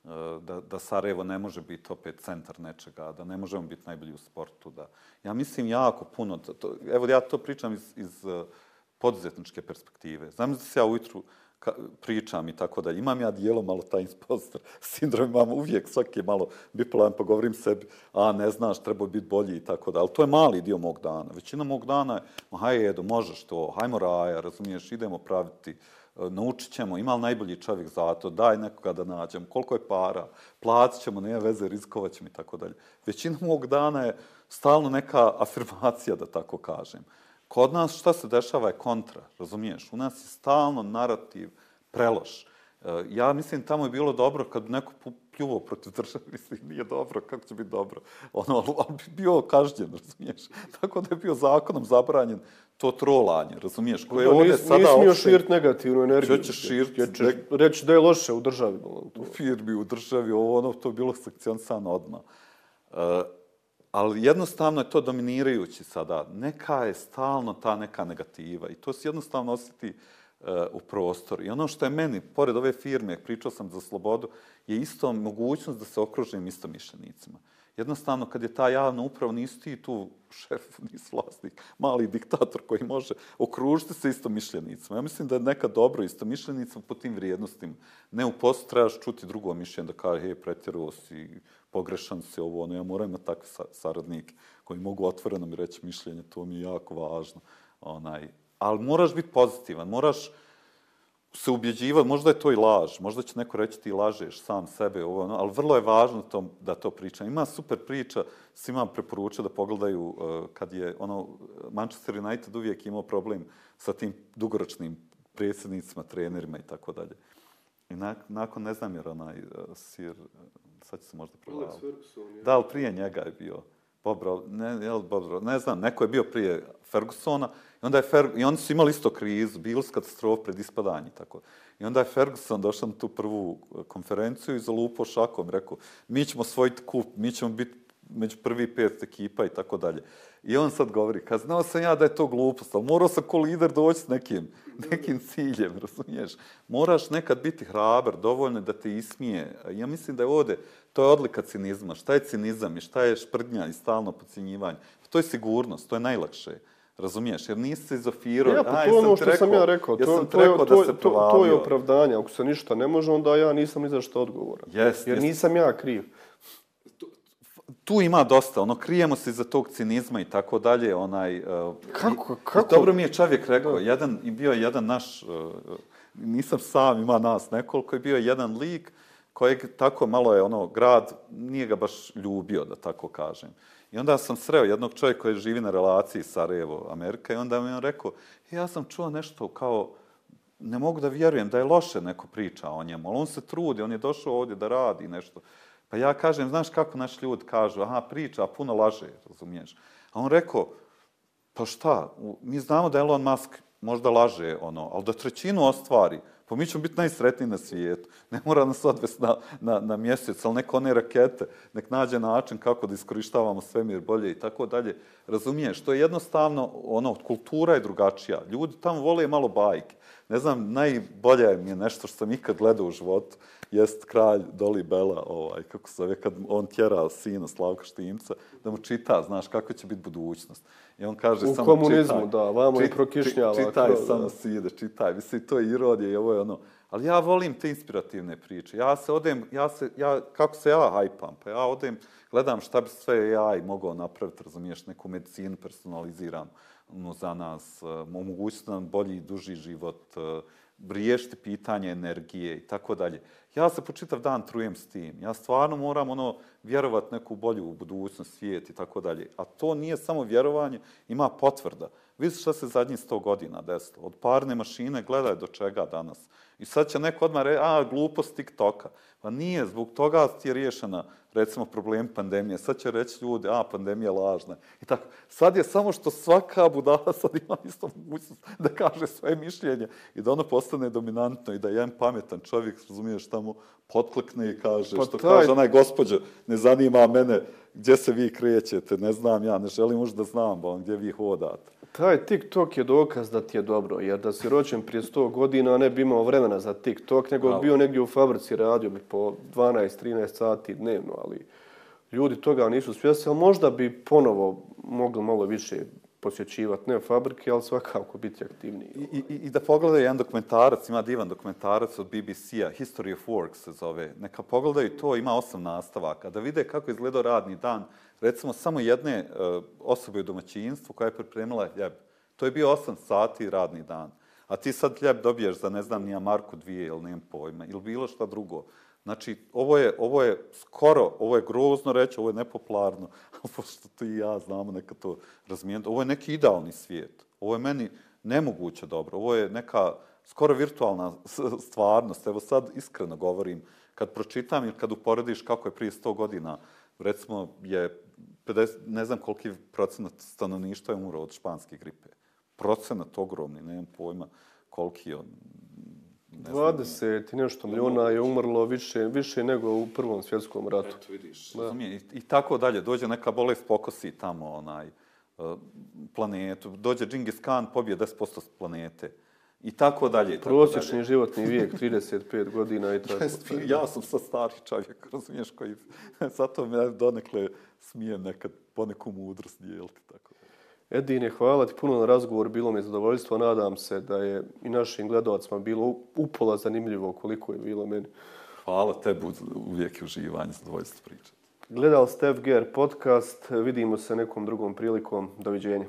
E, da, da Sarajevo ne može biti opet centar nečega, da ne možemo biti najbolji u sportu. Da. Ja mislim jako puno, to, evo ja to pričam iz, iz e, poduzetničke perspektive. Znam da se ja ujutru ka, pričam i tako da imam ja dijelo malo taj impostor sindrom, imam uvijek svaki malo bipolan, pa govorim sebi, a ne znaš, treba biti bolji i tako da. Ali to je mali dio mog dana. Većina mog dana je, hajde, Edo, možeš to, hajmo raja, razumiješ, idemo praviti e, naučit ćemo, ima li najbolji čovjek za to, daj nekoga da nađem, koliko je para, platit ćemo, nema veze, rizikovat ćemo i tako dalje. Većina mog dana je stalno neka afirmacija, da tako kažem. Kod nas šta se dešava je kontra, razumiješ? U nas je stalno narativ preloš. E, ja mislim tamo je bilo dobro kad neko pljuvo protiv države, <laughs> mislim, nije dobro, kako će biti dobro? Ono, ali bi bio kažnjen, razumiješ? Tako da je bio zakonom zabranjen to trolanje, razumiješ? Koje ovdje nis, sada... Nismio opšte... širt negativnu energiju. Što ćeš širt? Ja ćeš reći da je loše u državi. To. U firmi, u državi, ovo ono, to je bilo sekcionisano odmah. Uh, ali jednostavno je to dominirajući sada. Neka je stalno ta neka negativa i to se jednostavno osjeti uh, u prostoru. I ono što je meni, pored ove firme, pričao sam za slobodu, je isto mogućnost da se okružim isto mišljenicima. Jednostavno, kad je ta javna uprava, nisi ti tu šef, <laughs> nisi vlasnik, mali diktator koji može okružiti se isto mišljenicima. Ja mislim da je neka dobro isto mišljenicima po tim vrijednostima. Ne u poslu trebaš čuti drugo mišljenje da kaže, hej, pretjeruo si, pogrešan si ovo, ono, ja moram imati takve saradnike koji mogu otvoreno mi reći mišljenje, to mi je jako važno. Onaj, ali moraš biti pozitivan, moraš se ubjeđivati, možda je to i laž, možda će neko reći ti lažeš sam sebe, ovo, ono, ali vrlo je važno to, da to priča. Ima super priča, svima preporučujem da pogledaju uh, kad je ono, Manchester United uvijek imao problem sa tim dugoročnim predsjednicima, trenerima i tako dalje. I nakon, ne znam jer onaj uh, sir, uh, sad će se možda provali. Da, ali prije njega je bio. Bobro, ne, jel, Bobro, ne znam, neko je bio prije Fergusona i onda je Fer, i oni su imali isto krizu, bili su katastrof pred ispadanje tako. I onda je Ferguson došao na tu prvu konferenciju i zalupo šakom, rekao, mi ćemo svojiti kup, mi ćemo biti među prvi pet ekipa i tako dalje. I on sad govori, kad znao sam ja da je to glupost, ali morao sam ko lider doći s nekim, nekim ciljem, <laughs> razumiješ? Moraš nekad biti hrabar, dovoljno da te ismije. Ja mislim da je ovdje, to je odlika cinizma. Šta je cinizam i šta je šprdnja i stalno pocijenjivanje? To je sigurnost, to je najlakše. Razumiješ? Jer nisi se izofirao. Ja, pa to je ono što rekao, sam ja rekao. To, to, rekao to, to, to, to je opravdanje. Ako se ništa ne može, onda ja nisam ni za što odgovoran. Yes, jer yes. nisam ja kriv tu ima dosta, ono, krijemo se za tog cinizma i tako dalje, onaj... Uh, kako, kako? dobro mi je čovjek rekao, da. jedan, bio je jedan naš, uh, nisam sam, ima nas nekoliko, je bio jedan lik kojeg tako malo je, ono, grad nije ga baš ljubio, da tako kažem. I onda sam sreo jednog čovjeka koji živi na relaciji Sarajevo, Amerika, i onda mi on rekao, ja sam čuo nešto kao, ne mogu da vjerujem da je loše neko priča o njemu, ali on se trudi, on je došao ovdje da radi nešto. Pa ja kažem, znaš kako naš ljud kažu, aha, priča, puno laže, razumiješ? A on rekao, pa šta, mi znamo da Elon Musk možda laže, ono, ali da trećinu ostvari, pa mi ćemo biti najsretniji na svijetu. Ne mora nas odvesti na, na, na mjesec, ali neko one rakete, nek nađe način kako da iskorištavamo svemir bolje i tako dalje. Razumiješ, to je jednostavno, ono, kultura je drugačija. Ljudi tamo vole malo bajke. Ne znam, najbolje mi je nešto što sam ikad gledao u životu jest kralj Doli Bela, ovaj, kako se zove, kad on tjera sina Slavka Štimca, da mu čita, znaš, kako će biti budućnost. I on kaže, u samo komunizmu, čitaj, da, vamo čit, i prokišnjava. Čitaj kroz, samo side, čitaj. Mislim, to je irodije i ovo je ono. Ali ja volim te inspirativne priče. Ja se odem, ja se, ja, kako se ja hajpam, pa ja odem, gledam šta bi sve ja i mogao napraviti, razumiješ, neku medicinu personaliziranu no, za nas, e, omogućiti nam bolji i duži život, e, riješiti pitanje energije i tako dalje. Ja se po čitav dan trujem s tim. Ja stvarno moram ono vjerovat neku bolju budućnost, svijet i tako dalje. A to nije samo vjerovanje, ima potvrda. Vidite što se zadnjih sto godina desilo. Od parne mašine gledaj do čega danas. I sad će neko odmah reći, a, glupost TikToka. Pa nije, zbog toga ti je riješena, recimo, problem pandemije. Sad će reći ljudi, a, pandemija je lažna. I tako. Sad je samo što svaka budala sad ima isto mogućnost da kaže svoje mišljenje i da ono postane dominantno i da jedan pametan čovjek, razumiješ, tamo potklikne i kaže, pa što taj... kaže onaj gospođo, ne zanima mene gdje se vi krećete, ne znam ja, ne želim možda da znam ba, gdje vi hodate. Taj TikTok je dokaz da ti je dobro, jer da si rođen prije 100 godina ne bi imao vremena za TikTok, nego bi bio negdje u fabrici, radio bi po 12-13 sati dnevno, ali ljudi toga nisu svjesni, ali možda bi ponovo mogli malo više posjećivati, ne fabrike, ali svakako biti aktivniji. I, i, I da pogledaju jedan dokumentarac, ima divan dokumentarac od BBC-a, History of Work se zove. Neka pogledaju to, ima osam nastavaka, da vide kako izgledao radni dan, recimo samo jedne uh, osobe u domaćinstvu koja je pripremila hljeb. To je bio osam sati radni dan. A ti sad hljeb dobiješ za, ne znam, nija Marku dvije ili nijem pojma, ili bilo šta drugo. Znači, ovo je, ovo je skoro, ovo je grozno reći, ovo je nepopularno, <laughs> pošto ti i ja znamo neka to razmijeniti, ovo je neki idealni svijet. Ovo je meni nemoguće dobro. Ovo je neka skoro virtualna stvarnost. Evo sad iskreno govorim, kad pročitam ili kad uporediš kako je prije 100 godina, recimo je 50, ne znam koliki procenat stanovništva je umro od španske gripe. Procenat ogromni, nemam pojma koliki je 20 i nešto milijuna je umrlo više, više nego u prvom svjetskom ratu. Eto, vidiš. Da. I, I tako dalje. Dođe neka bolest pokosi tamo onaj uh, planetu. Dođe Džingis Khan, pobije 10% planete. I tako dalje. Prosječni dalje. životni <laughs> vijek, 35 godina i tako. ja sam sa stari čovjek, razumiješ, koji... <laughs> Zato me donekle smijem nekad poneku mudrost dijeliti. Tako. Edine, hvala ti puno na razgovor, bilo mi je zadovoljstvo. Nadam se da je i našim gledovacima bilo upola zanimljivo koliko je bilo meni. Hvala tebi, uvijek je uživanje, zadovoljstvo pričati. Gledali ste FGR podcast, vidimo se nekom drugom prilikom. Doviđenja.